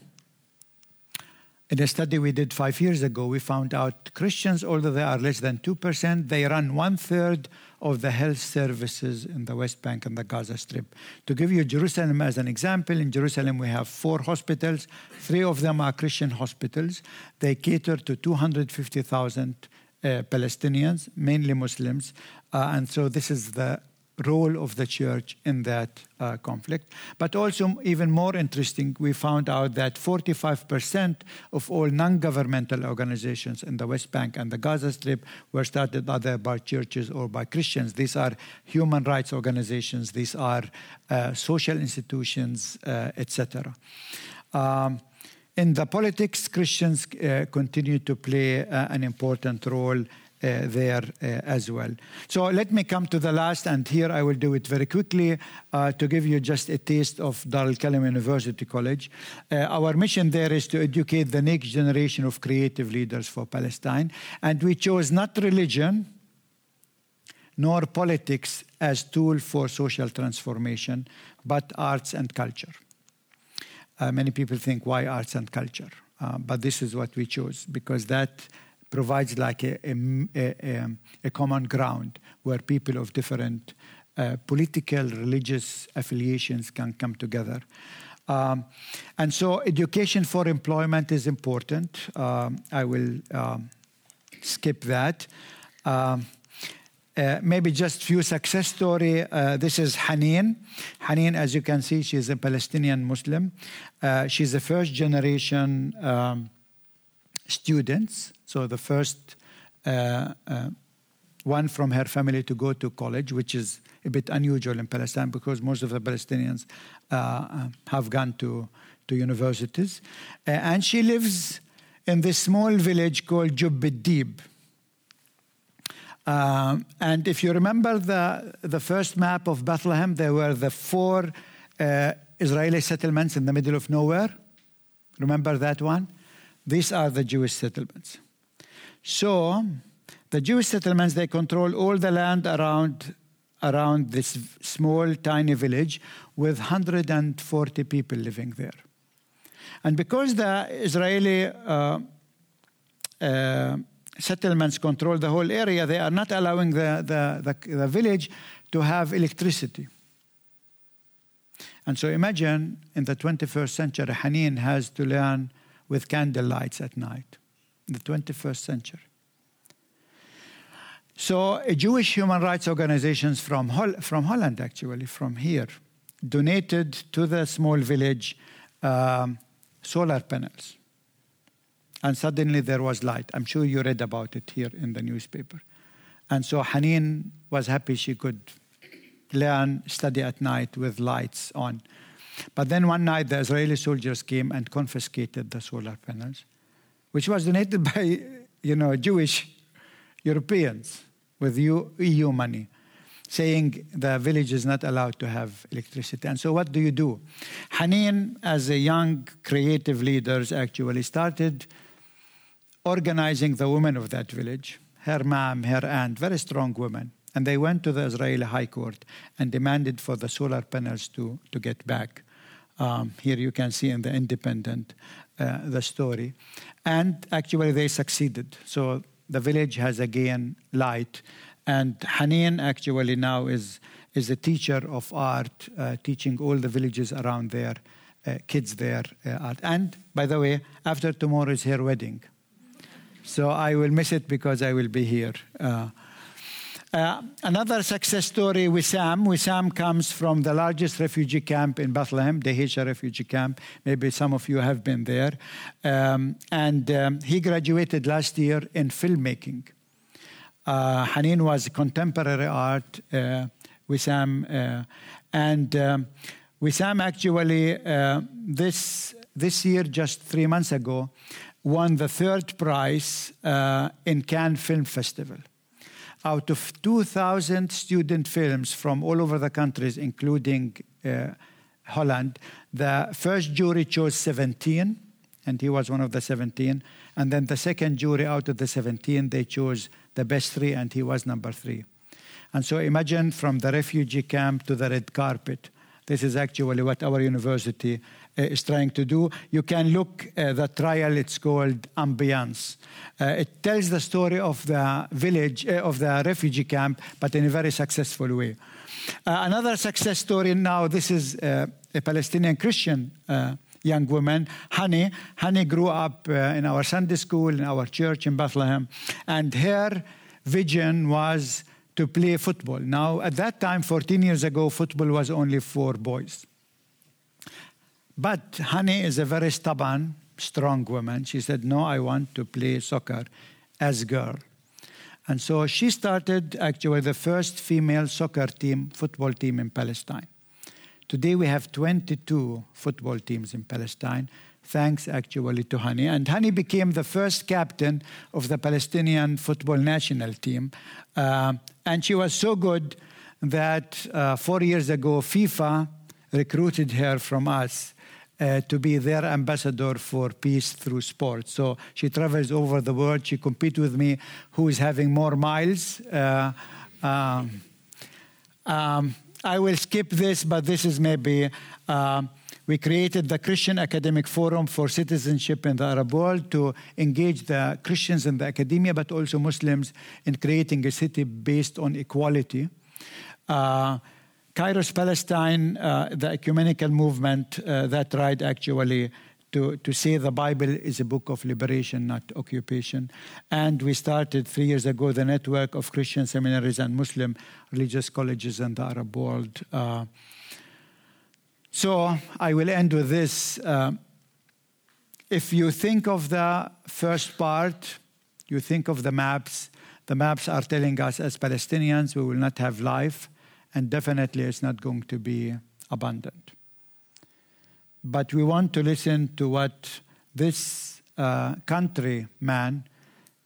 B: in a study we did five years ago, we found out Christians, although they are less than 2%, they run one third of the health services in the West Bank and the Gaza Strip. To give you Jerusalem as an example, in Jerusalem we have four hospitals. Three of them are Christian hospitals. They cater to 250,000 uh, Palestinians, mainly Muslims. Uh, and so this is the role of the church in that uh, conflict. But also, even more interesting, we found out that 45% of all non governmental organizations in the West Bank and the Gaza Strip were started either by churches or by Christians. These are human rights organizations, these are uh, social institutions, uh, etc. Um, in the politics, Christians uh, continue to play uh, an important role there uh, as well. So let me come to the last, and here I will do it very quickly uh, to give you just a taste of Dar al Kalima University College. Uh, our mission there is to educate the next generation of creative leaders for Palestine, and we chose not religion nor politics as tool for social transformation, but arts and culture. Uh, many people think, why arts and culture? Uh, but this is what we chose because that provides like a, a, a, common ground where people of different uh, political, religious affiliations can come together. Um, and so education for employment is important. Um, I will um, skip that. Um, uh, maybe just few success story. Uh, this is Haneen. Haneen, as you can see, she's a Palestinian Muslim. Uh, she's a first generation um, students. So the first uh, uh, one from her family to go to college, which is a bit unusual in Palestine because most of the Palestinians uh, have gone to, to universities. Uh, and she lives in this small village called Jubbet Dhib. Um, and if you remember the, the first map of Bethlehem, there were the four uh, Israeli settlements in the middle of nowhere. Remember that one? These are the Jewish settlements. So the Jewish settlements, they control all the land around, around this small, tiny village with 140 people living there. And because the Israeli uh, uh, settlements control the whole area, they are not allowing the, the, the, the village to have electricity. And so imagine in the 21st century, Haneen has to learn with candle lights at night, the 21st century. So, a Jewish human rights organizations from, Hol- from Holland, actually, from here, donated to the small village um, solar panels. And suddenly there was light. I'm sure you read about it here in the newspaper. And so Haneen was happy she could learn, study at night with lights on. But then one night the Israeli soldiers came and confiscated the solar panels, which was donated by, you know, Jewish Europeans with EU money, saying the village is not allowed to have electricity. And so what do you do? Haneen, as a young creative leader, actually started organizing the women of that village, her mom, her aunt, very strong women. And they went to the Israeli High Court and demanded for the solar panels to, to get back. Um, here you can see in the Independent uh, the story. And actually, they succeeded. So the village has again light. And Haneen actually now is, is a teacher of art, uh, teaching all the villages around there, uh, kids there uh, art. And by the way, after tomorrow is her wedding. So I will miss it because I will be here. Uh, another success story, Wissam. Wissam comes from the largest refugee camp in Bethlehem, the Dheisheh refugee camp. Maybe some of you have been there. Um, and um, he graduated last year in filmmaking. Uh, Haneen was contemporary art, uh, Wissam. Uh, and um, Wissam actually, uh, this, this year, just three months ago, won the third prize uh, in Cannes Film Festival out of 2,000 student films from all over the countries, including uh, Holland, the first jury chose 17, and he was one of the 17. And then the second jury out of the 17, they chose the best three, and he was number three. And so imagine from the refugee camp to the red carpet. This is actually what our university is trying to do. You can look at the trial, it's called Ambiance. Uh, it tells the story of the village, uh, of the refugee camp, but in a very successful way. another success story now, this is a Palestinian Christian young woman, Honey. Honey grew up uh, in our Sunday school, in our church in Bethlehem, and her vision was to play football. Now, at that time, 14 years ago, football was only for boys. But Honey is a very stubborn, strong woman. She said, No, I want to play soccer as girl. And so she started actually the first female soccer team, football team in Palestine. Today we have 22 football teams in Palestine, thanks actually to Honey. And Honey became the first captain of the Palestinian football national team. Uh, and she was so good that uh, four years ago, FIFA recruited her from us uh, to be their ambassador for peace through sport. So she travels over the world. She competes with me, who is having more miles. Uh, um, um, I will skip this, but this is maybe. Uh, we created the Christian Academic Forum for Citizenship in the Arab world to engage the Christians in the academia, but also Muslims in creating a city based on equality. Kairos Palestine, uh, the ecumenical movement uh, that tried actually to, to say the Bible is a book of liberation, not occupation. And we started three years ago the network of Christian seminaries and Muslim religious colleges in the Arab world. Uh, so I will end with this. Uh, if you think of the first part, you think of the maps. The maps are telling us as Palestinians we will not have life and definitely it's not going to be abundant. But we want to listen to what this uh, country man,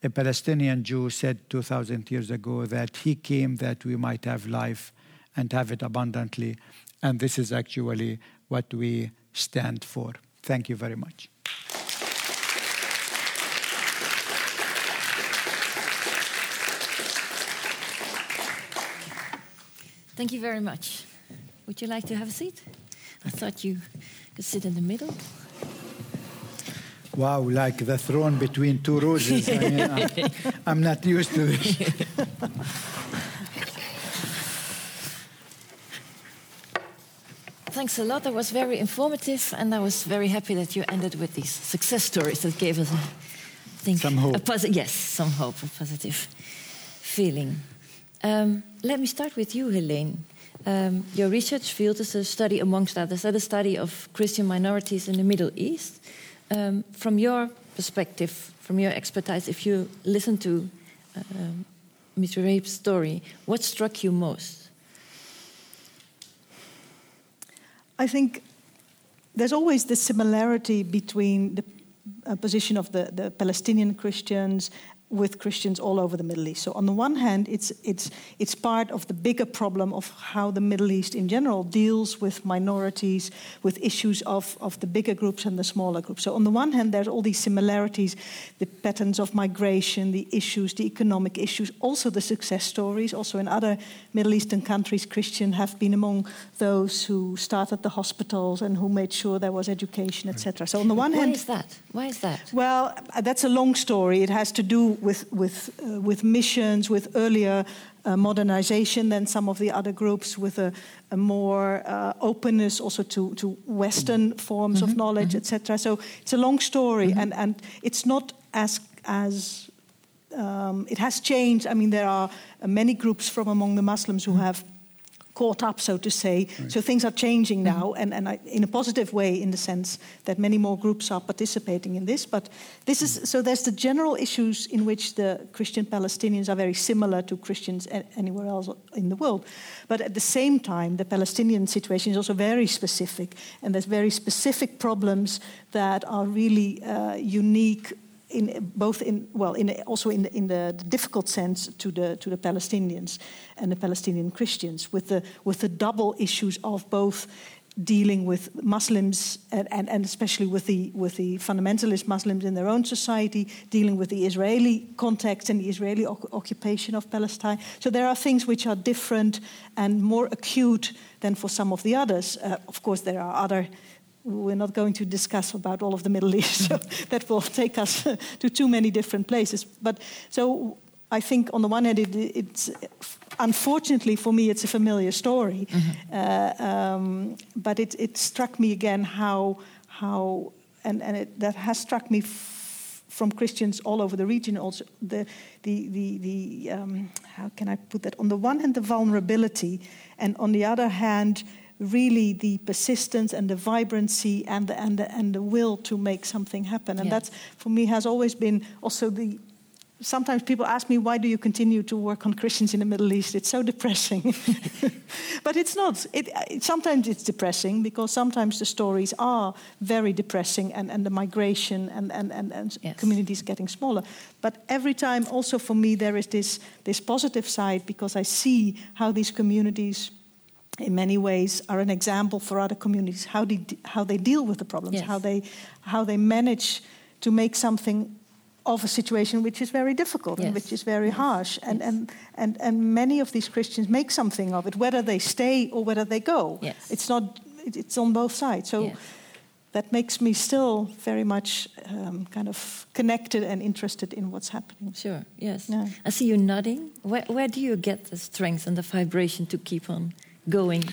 B: a Palestinian Jew, said 2,000 years ago that he came that we might have life and have it abundantly. And this is actually what we stand for. Thank you very much.
A: Thank you very much. Would you like to have a seat? I thought you could sit in the middle.
B: Wow, like the throne between two roses. I mean, I'm, I'm not used to this.
A: Thanks a lot. That was very informative, and I was very happy that you ended with these success stories that gave us, I think,
B: some hope.
A: A posi- yes, some hope, a positive feeling. Um, let me start with you, Heleen. Um, your research field is a study, amongst others, a study of Christian minorities in the Middle East. Um, from your perspective, from your expertise, if you listen to Mr. Raheb's story, what struck you most?
D: I think there's always this similarity between the uh, position of the, the Palestinian Christians with Christians all over the Middle East. So on the one hand, it's it's it's part of the bigger problem of how the Middle East in general deals with minorities, with issues of, of the bigger groups and the smaller groups. So on the one hand, there's all these similarities, the patterns of migration, the issues, the economic issues, also the success stories. Also in other Middle Eastern countries, Christians have been among those who started the hospitals and who made sure there was education, etc. So on the one
A: Why
D: hand,
A: is that? Why is that?
D: well, that's a long story. It has to do with with uh, with missions, with earlier uh, modernization than some of the other groups, with a, a more uh, openness also to to Western forms of knowledge, etc. So it's a long story, and and it's not as as um, it has changed. I mean, there are many groups from among the Muslims who have caught up, so to say. So things are changing now, and, and I, in a positive way, in the sense that many more groups are participating in this. But this is so. There's the general issues in which the Christian Palestinians are very similar to Christians anywhere else in the world. But at the same time, the Palestinian situation is also very specific, and there's very specific problems that are really uh, unique in both in well in also in the, in the difficult sense to the to the Palestinians and the Palestinian Christians with the with the double issues of both dealing with Muslims and, and, and especially with the with the fundamentalist Muslims in their own society, dealing with the Israeli context and the Israeli oc- occupation of Palestine. So there are things which are different and more acute than for some of the others. Uh, of course, there are other we're not going to discuss about all of the Middle East. So that will take us to too many different places. But so I think on the one hand, it, it's unfortunately for me, it's a familiar story. Uh, um, but it, it struck me again how how and and it, that has struck me. F- from Christians all over the region. Also, the the the, the um, how can I put that? On the one hand, the vulnerability, and on the other hand, really the persistence and the vibrancy and the, and the, and the will to make something happen. And that's, for me, has always been also the. Sometimes people ask me, why do you continue to work on Christians in the Middle East? It's so depressing. but it's not. It, it, sometimes it's depressing because sometimes the stories are very depressing and, and the migration and, and, and, and yes. communities getting smaller. But every time, also for me, there is this, this positive side because I see how these communities in many ways are an example for other communities how they how they deal with the problems yes. how they how they manage to make something of a situation which is very difficult yes. and which is very yes. harsh and, and and and many of these Christians make something of it whether they stay or whether they go it's not it's on both sides so that makes me still very much um, kind of connected and interested in what's happening.
A: Sure, yes. Yeah. I see you nodding. Where, where do you get the strength and the vibration to keep on going?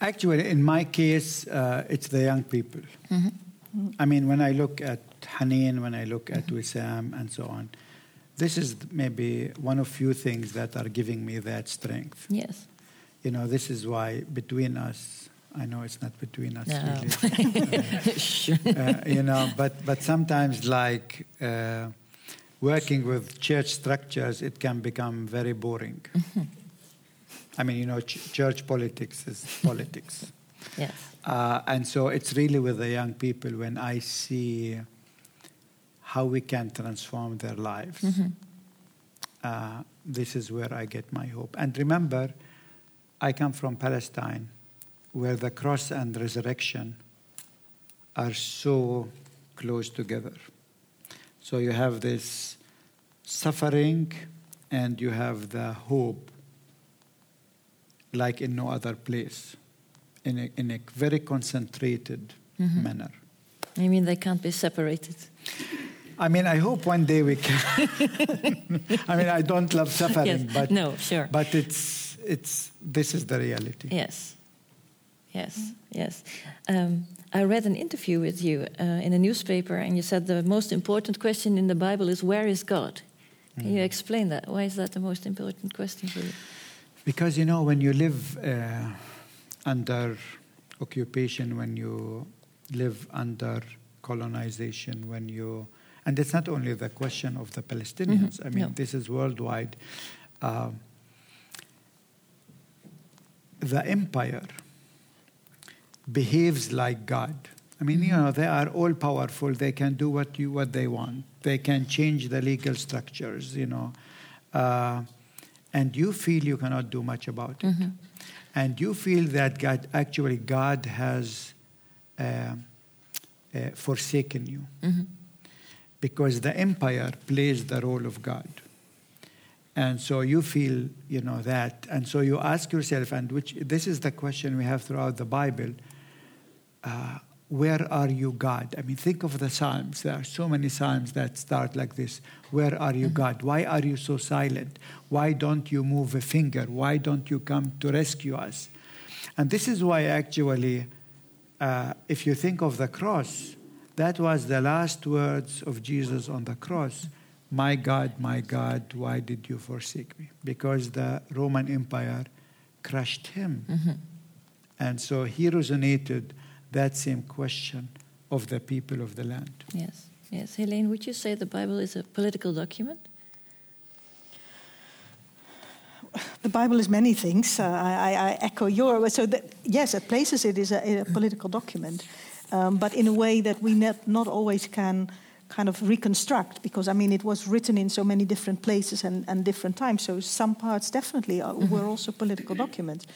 B: Actually, in my case, uh, it's the young people. Mm-hmm. I mean, when I look at Haneen, when I look at. Wissam, and so on, this is maybe one of few things that are giving me that strength.
A: Yes.
B: You know, this is why between us, I know it's not between us, no. really. uh, you know, but but sometimes like. Uh, working with church structures, it can become very boring. Mm-hmm. I mean, you know, ch- church politics is politics.
A: yes.
B: Uh, and so it's really with the young people when I see how we can transform their lives. Mm-hmm. Uh, this is where I get my hope. And remember, I come from Palestine, where the cross and resurrection are so close together. So you have this suffering and you have the hope like in no other place, in a, in a very concentrated mm-hmm. manner.
A: I mean, they can't be separated.
B: I mean, I hope one day we can. I mean, I don't love suffering,
A: yes.
B: but
A: no, sure.
B: But it's it's this is the reality.
A: Yes, yes, yes. Um, I read an interview with you uh, in a newspaper, and you said the most important question in the Bible is where is God? Can mm. you explain that? Why is that the most important question for you?
B: Because, you know, when you live uh, under occupation, when you live under colonization, when you, and it's not only the question of the Palestinians, mm-hmm. I mean, no. this is worldwide. Uh, the empire behaves like God. I mean, you mm-hmm. know, they are all powerful. They can do what you what they want. They can change the legal structures. You know, uh, and you feel you cannot do much about it. Mm-hmm. And you feel that God, actually, God has uh, uh, forsaken you. Mm-hmm. Because the empire plays the role of God. And so you feel, you know, that. And so you ask yourself, and which this is the question we have throughout the Bible. Uh, where are you, God? I mean, think of the Psalms. There are so many Psalms that start like this Where are you, mm-hmm. God? Why are you so silent? Why don't you move a finger? Why don't you come to rescue us? And this is why, actually, uh, if you think of the cross, that was the last words of Jesus on the cross. My God, my God, why did you forsake me? Because the Roman Empire crushed him. Mm-hmm. And so he resonated that same question of the people of the land.
A: Yes, yes. Heleen, would you say the Bible is a political document?
D: The Bible is many things. Uh, I, I, echo your. So that, yes, at places it is a, a political document, um, but in a way that we not, not always can kind of reconstruct because I mean it was written in so many different places and, and different times. So some parts definitely are, were also political documents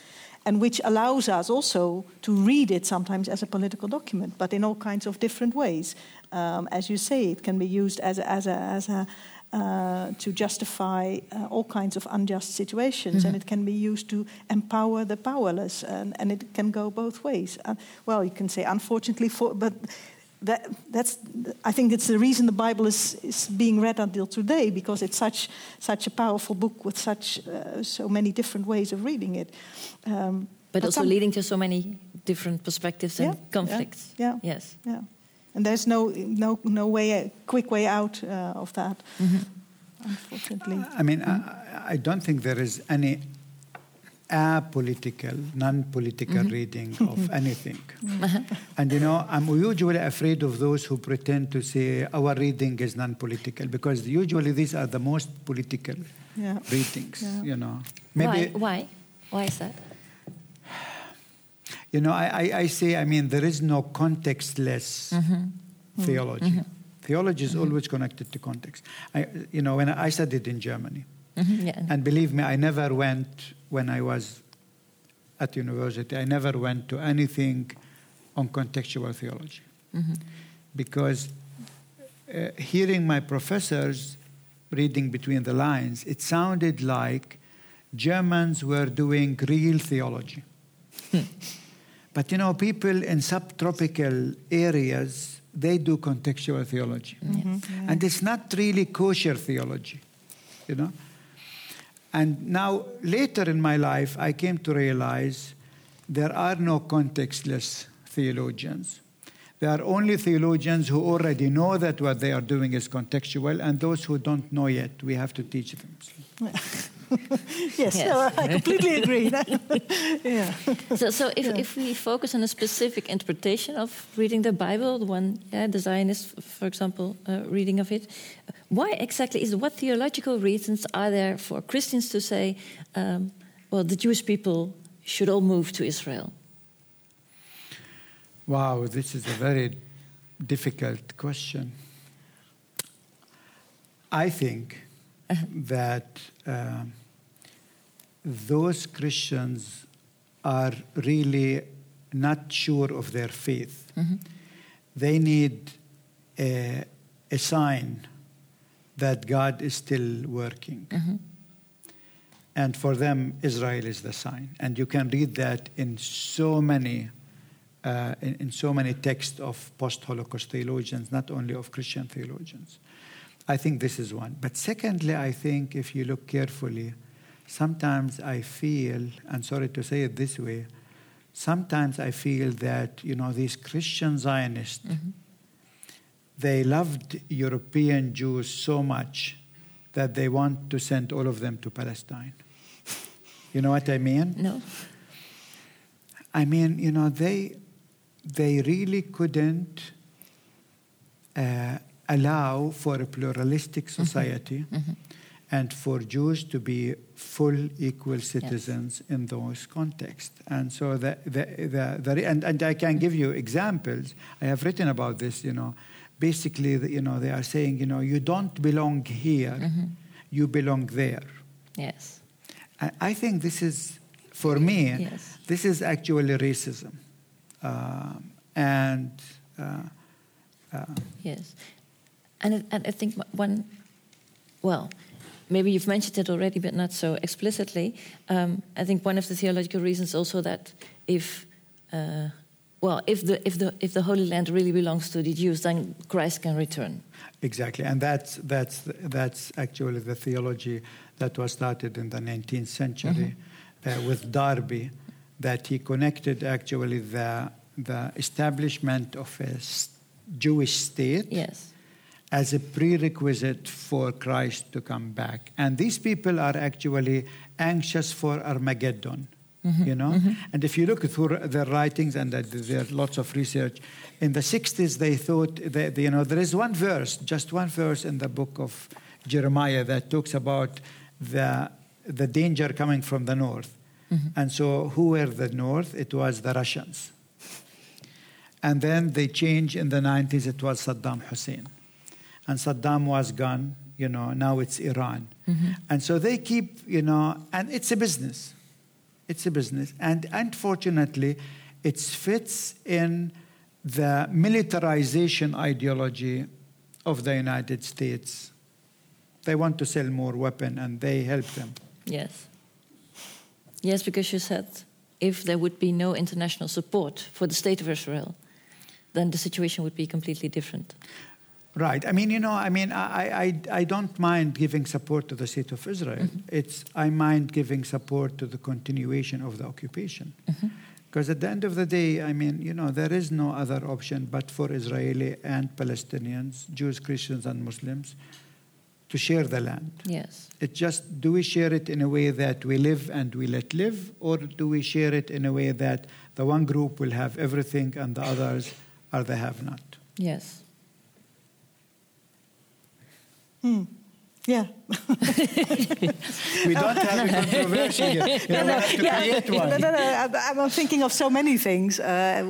D: and which allows us also to read it sometimes as a political document, but in all kinds of different ways. Um, as you say, it can be used as a, as a, as a uh, to justify uh, all kinds of unjust situations, mm-hmm. and it can be used to empower the powerless, and, and it can go both ways. Uh, well, you can say, unfortunately, for, but that, that's, I think it's the reason the Bible is, is being read until today, because it's such, such a powerful book with such, uh, so many different ways of reading it.
A: Um, but, but, also some, leading to so many different perspectives and
D: yeah,
A: conflicts.
D: Yeah,
A: yeah, Yes.
D: Yeah. And there's no, no, no way, quick way out uh, of that, unfortunately.
B: I mean, I, I don't think there is any apolitical, non-political mm-hmm. reading of anything. And you know, I'm usually afraid of those who pretend to say our reading is non-political because usually these are the most political
D: Yeah.
B: readings.
D: Yeah.
B: You know,
A: Why? Why? Why is that?
B: You know, I, I, I say, I mean, there is no contextless mm-hmm. theology. Mm-hmm. Theology is always connected to context. I, you know, when I studied in Germany,
A: Mhm, yeah.
B: and believe me, I never went when I was at university, I never went to anything on contextual theology. Mm-hmm. Because uh, hearing my professors reading between the lines, it sounded like Germans were doing real theology. Hmm. but you know, people in subtropical areas, they do contextual theology. Mm-hmm. And it's not really kosher theology, you know. And now, later in my life, I came to realize there are no contextless theologians. There are only theologians who already know that what they are doing is contextual, and those who don't know yet, we have to teach them.
D: yes,
A: Yes.
D: no, I completely agree. yeah.
A: So, so if, if we focus on a specific interpretation of reading the Bible, the one, yeah, the Zionist, for example, uh, reading of it, why exactly is what theological reasons are there for Christians to say, um, well, the Jewish people should all move to Israel?
B: Wow, this is a very difficult question. I think that um, those Christians are really not sure of their faith. They need a, a sign that God is still working. And for them, Israel is the sign. And you can read that in so many, uh, in, in so many texts of post-Holocaust theologians, not only of Christian theologians. I think this is one. But secondly, I think if you look carefully, sometimes I feel, and sorry to say it this way, sometimes I feel that you know these Christian Zionists, they loved European Jews so much that they want to send all of them to Palestine. You know what I mean?
A: No?
B: I mean, you know, they they really couldn't uh, allow for a pluralistic society and for Jews to be full equal citizens in those contexts. And so the, the, the, the and, and I can give you examples. I have written about this, you know. Basically, you know, they are saying, you know, you don't belong here, you belong there.
A: Yes.
B: I I think this is, for me,
A: Yes.
B: this is actually racism. Um, and uh, uh,
A: Yes. And, and I think one, well, maybe you've mentioned it already, but not so explicitly. Um, I think one of the theological reasons also that if, uh, well, if the, if, the, if the Holy Land really belongs to the Jews, then Christ can return.
B: exactly, and that's, that's, that's actually the theology that was started in the 19th century uh, with Darby, that he connected actually the, the establishment of a Jewish state
A: Yes.
B: as a prerequisite for Christ to come back. And these people are actually anxious for Armageddon. You know, and if you look through their writings, and there's lots of research, in the 60s they thought that you know there is one verse, just one verse in the book of Jeremiah that talks about the the danger coming from the north, and so who were the north? It was the Russians. And then they changed in the 90s, it was Saddam Hussein. And Saddam was gone, you know, now it's Iran. Mm-hmm. And so they keep, you know, and it's a business. It's a business. And unfortunately, it fits in the militarization ideology of the United States. They want to sell more weapon and they help them.
A: Yes. Yes, because you said if there would be no international support for the state of Israel, then the situation would be completely different.
B: Right. I mean, you know, I mean, I, I, I don't mind giving support to the state of Israel. Mm-hmm. It's I mind giving support to the continuation of the occupation, mm-hmm. Because at the end of the day, I mean, you know, there is no other option but for Israeli and Palestinians, Jews, Christians, and Muslims to share the land.
A: Yes.
B: It just do we share it in a way that we live and we let live, or do we share it in a way that the one group will have everything and the others are the have not?
A: Yes.
D: Hmm. Yeah.
B: We don't have a controversy here. You know, we have to create
D: no,
B: one.
D: no, no. I'm, I'm thinking of so many things uh,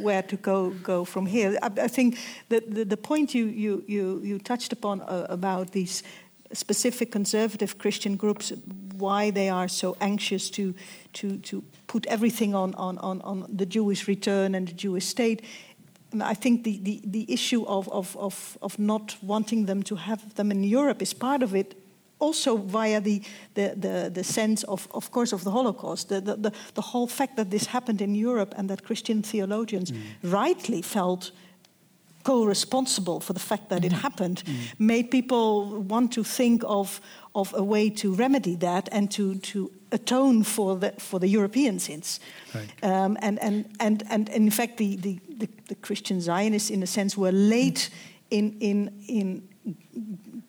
D: where to go go from here. I, I think that the, the point you you you, you touched upon uh, about these specific conservative Christian groups, why they are so anxious to to to put everything on on on, on the Jewish return and the Jewish state. And I think the, the, the issue of, of, of, of not wanting them to have them in Europe is part of it also via the, the, the, the sense of, of course, of the Holocaust, the, the, the, the whole fact that this happened in Europe and that Christian theologians mm. rightly felt co-responsible for the fact that it mm. happened mm. made people want to think of, of a way to remedy that and to, to atone for the, for the European sins.
B: Right.
D: Um, and, and, and, and in fact, the, the, the, the Christian Zionists, in a sense, were late in, in, in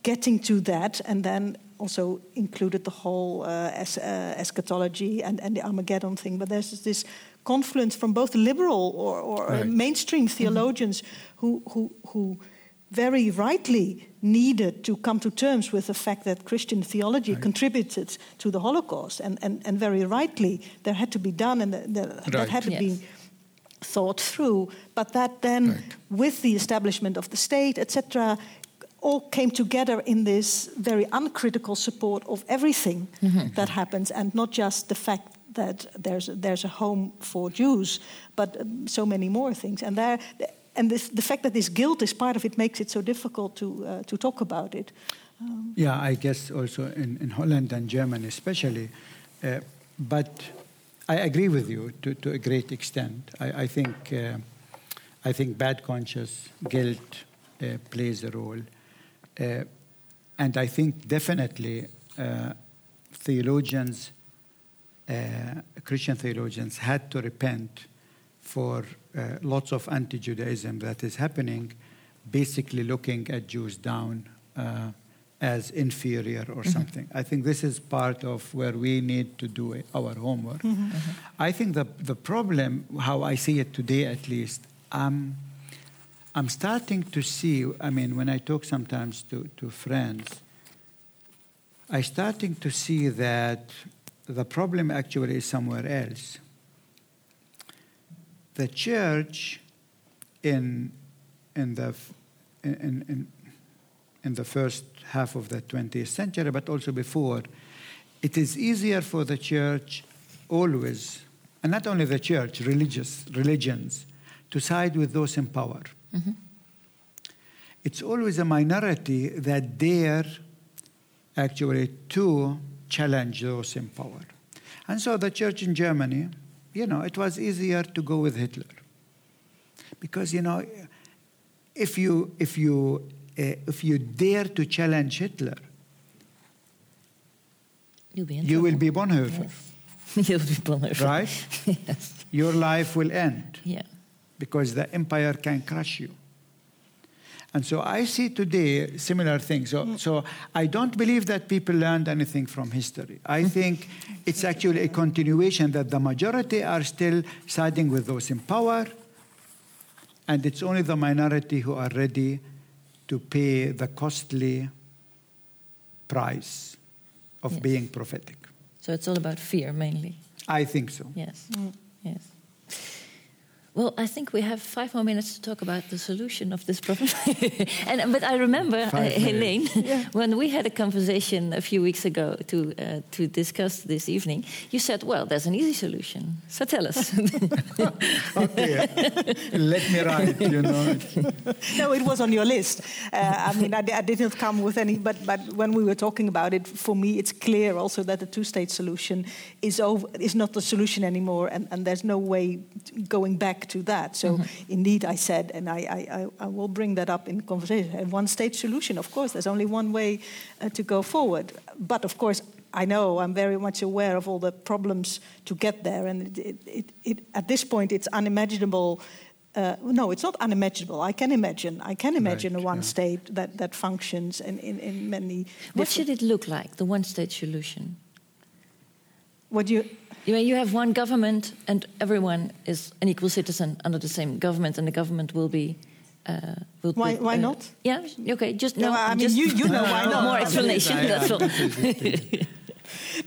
D: getting to that, and then also included the whole uh, es- uh, eschatology and, and the Armageddon thing. But there's this confluence from both liberal or, or
B: Right.
D: mainstream theologians who, who, who very rightly needed to come to terms with the fact that Christian theology contributed to the Holocaust, and, and, and very rightly there had to be done, and that, that
B: Right.
D: had to
A: Yes.
D: be thought through. But that then,
B: Right.
D: with the establishment of the state, etc., all came together in this very uncritical support of everything that happens, and not just the fact that there's there's a home for Jews, but um, so many more things. And there, and this, the fact that this guilt is part of it makes it so difficult to uh, to talk about it.
B: Yeah, I guess also in, in Holland and Germany especially. Uh, but I agree with you to, to a great extent. I, I think uh, I think bad conscience, guilt uh, plays a role, uh, and I think definitely uh, theologians, Christian theologians, had to repent for uh, lots of anti-Judaism that is happening, basically looking at Jews down uh, as inferior or something. I think this is part of where we need to do our homework. I think the, the problem, how I see it today at least, um, I'm starting to see, I mean, when I talk sometimes to, to friends, I'm starting to see that the problem actually is somewhere else. The church in, in, the, in, in, in the first half of the 20th century, but also before, it is easier for the church always, and not only the church, religious religions, to side with those in power. Mm-hmm. It's always a minority that dare actually to challenge those in power. And so the church in Germany, you know, it was easier to go with Hitler. Because, you know, if you, if you, uh, if you dare to challenge Hitler,
A: You'll be in
B: you will be Bonhoeffer,
A: You'll be Bonhoeffer.
B: right?
A: yes.
B: Your life will end
A: Yeah.
B: because the empire can crush you. And so I see today similar things. So, mm. so I don't believe that people learned anything from history. I mm-hmm. think it's actually a continuation that the majority are still siding with those in power, and it's only the minority who are ready to pay the costly price of
A: Yes.
B: being prophetic.
A: So it's all about fear mainly.
B: I think so.
A: Yes. Mm. Yes. Well, I think we have five more minutes to talk about the solution of this problem. and but I remember, uh, Heleen,
B: minutes.
A: when we had a conversation a few weeks ago to uh, to discuss this evening, you said, "Well, there's an easy solution." So tell us.
B: Okay, let me write, you know.
D: no, it was on your list. Uh, I mean, I, I did not come with any, but, but when we were talking about it, for me, it's clear also that the two-state solution is over, is not the solution anymore, and, and there's no way going back to that. So, indeed, I said, and I, I, I, I will bring that up in conversation. A one-state solution, of course, there's only one way uh, to go forward. But of course, I know I'm very much aware of all the problems to get there, and it, it, it, at this point it's unimaginable. Uh, no, it's not unimaginable. I can imagine. I can imagine
B: Right,
D: a one
B: yeah.
D: state that, that functions in, in, in many.
A: What should it look like, the one state solution?
D: What do you?
A: You, mean you have one government, and everyone is an equal citizen under the same government, and the government will be. Uh, will
D: Why-
A: be,
D: why
A: uh,
D: not?
A: Yeah, okay, just no.
D: No, I mean,
A: just
D: you- you know why not.
A: More
D: I
A: explanation.
B: Yeah, yeah,
A: that's all.
B: this is the thing.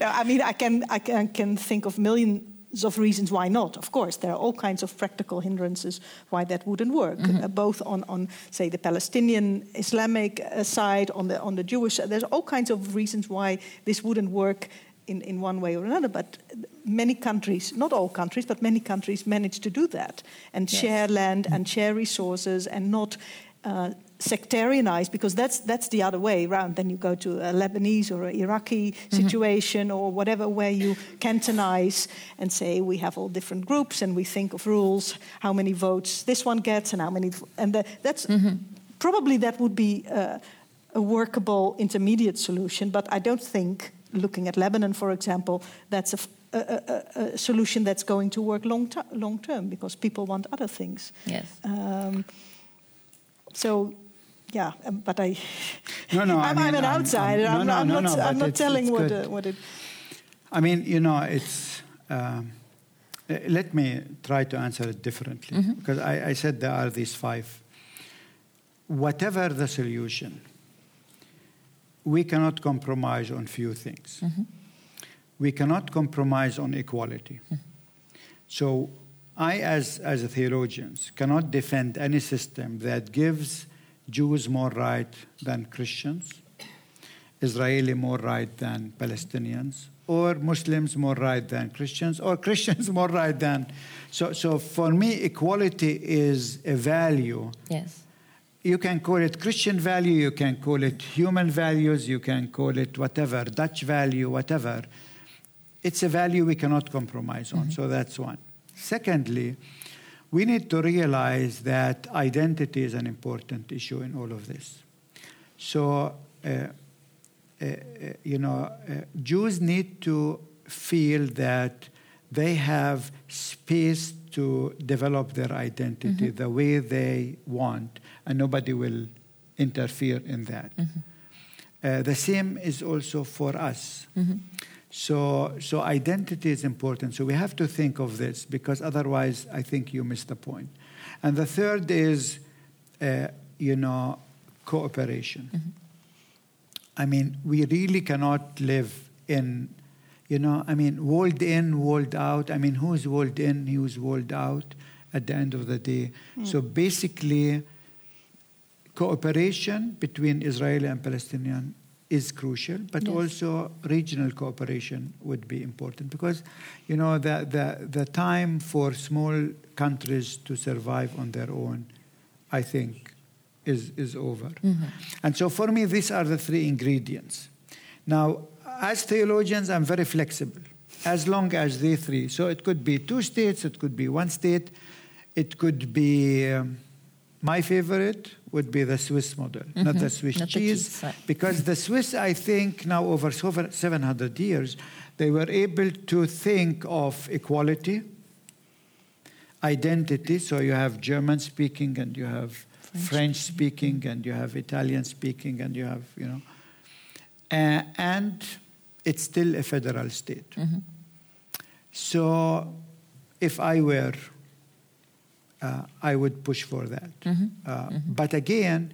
D: No, I mean, I can, I can, can think of millions of reasons why not. Of course, there are all kinds of practical hindrances why that wouldn't work, uh, both on, on, say, the Palestinian Islamic uh, side, on the, on the Jewish side. There's all kinds of reasons why this wouldn't work in, in one way or another. But many countries, not all countries, but many countries manage to do that and
A: Yes.
D: share land and share resources and not uh, sectarianize because that's that's the other way around. Then you go to a Lebanese or an Iraqi situation or whatever where you cantonize and say we have all different groups and we think of rules, how many votes this one gets and how many, and the, that's probably that would be uh, a workable intermediate solution. But I don't think, looking at Lebanon, for example, that's a solution that's going to work long, ter- long term because people want other things.
A: Yes.
D: Um, so, yeah, um, but I,
B: No, no, I
D: I'm, I'm
B: mean,
D: an
B: I'm-
D: outsider.
B: I'm-
D: I'm,
B: no,
D: I'm
B: no,
D: not,
B: no,
D: I'm not
B: it's-
D: telling
B: it's
D: what, uh, what it.
B: I mean, you know, it's. Um, uh, let me try to answer it differently because I, I said there are these five. Whatever the solution, we cannot compromise on few things. Mm-hmm. We cannot compromise on equality. Mm-hmm. So, I, as as a theologians, cannot defend any system that gives Jews more right than Christians. Israeli more right than Palestinians, or Muslims more right than Christians, or Christians more right than. So, so for me, equality is a value.
A: Yes.
B: You can call it Christian value, you can call it human values, you can call it whatever, Dutch value, whatever. It's a value we cannot compromise on. So that's one. Secondly, we need to realize that identity is an important issue in all of this. So, uh, uh, uh, you know, uh, Jews need to feel that they have space to develop their identity the way they want, and nobody will interfere in that. Uh, the same is also for us. So, so identity is important. So we have to think of this because otherwise, I think you miss the point. And the third is, uh, you know, cooperation. I mean, we really cannot live in, you know, I mean, walled in, walled out. I mean, who's walled in, who's walled out at the end of the day. So basically, cooperation between Israeli and Palestinian is crucial, but
A: Yes.
B: also regional cooperation would be important because, you know, the, the, the time for small countries to survive on their own, I think, is, is over. And so for me, these are the three ingredients. Now, as theologians, I'm very flexible, as long as they three. So it could be two states, it could be one state, it could be. um, my favorite would be the Swiss model, not the Swiss
A: Not the
B: cheese,
A: cheese,
B: because the Swiss, I think, now over 700 years, they were able to think of equality, identity. So you have German speaking, and you have French speaking, and you have Italian speaking, and you have, you know, uh, and it's still a federal state. So if I were Uh, I would push for that. Mm-hmm. Mm-hmm. Uh, But again,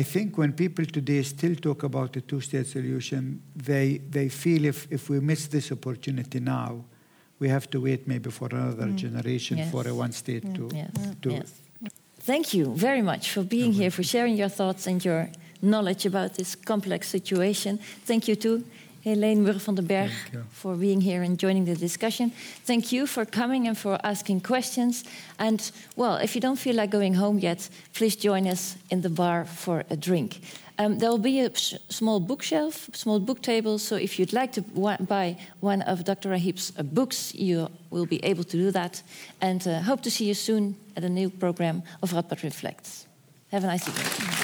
B: I think when people today still talk about a two state solution, they, they feel if, if we miss this opportunity now, we have to wait maybe for another mm. generation
A: Yes.
B: for a one state mm. to
A: Yes.
B: do
A: yes. Thank you very much for being here, for sharing your thoughts and your knowledge about this complex situation. Thank you too, Heleen Murre van den Berg, for being here and joining the discussion. Thank you for coming and for asking questions. And, well, if you don't feel like going home yet, please join us in the bar for a drink. Um, there will be a small bookshelf, small book table. So if you'd like to buy one of Dr. Raheb's uh, books, you will be able to do that. And uh, hope to see you soon at a new program of Radboud Reflects. Have a nice evening.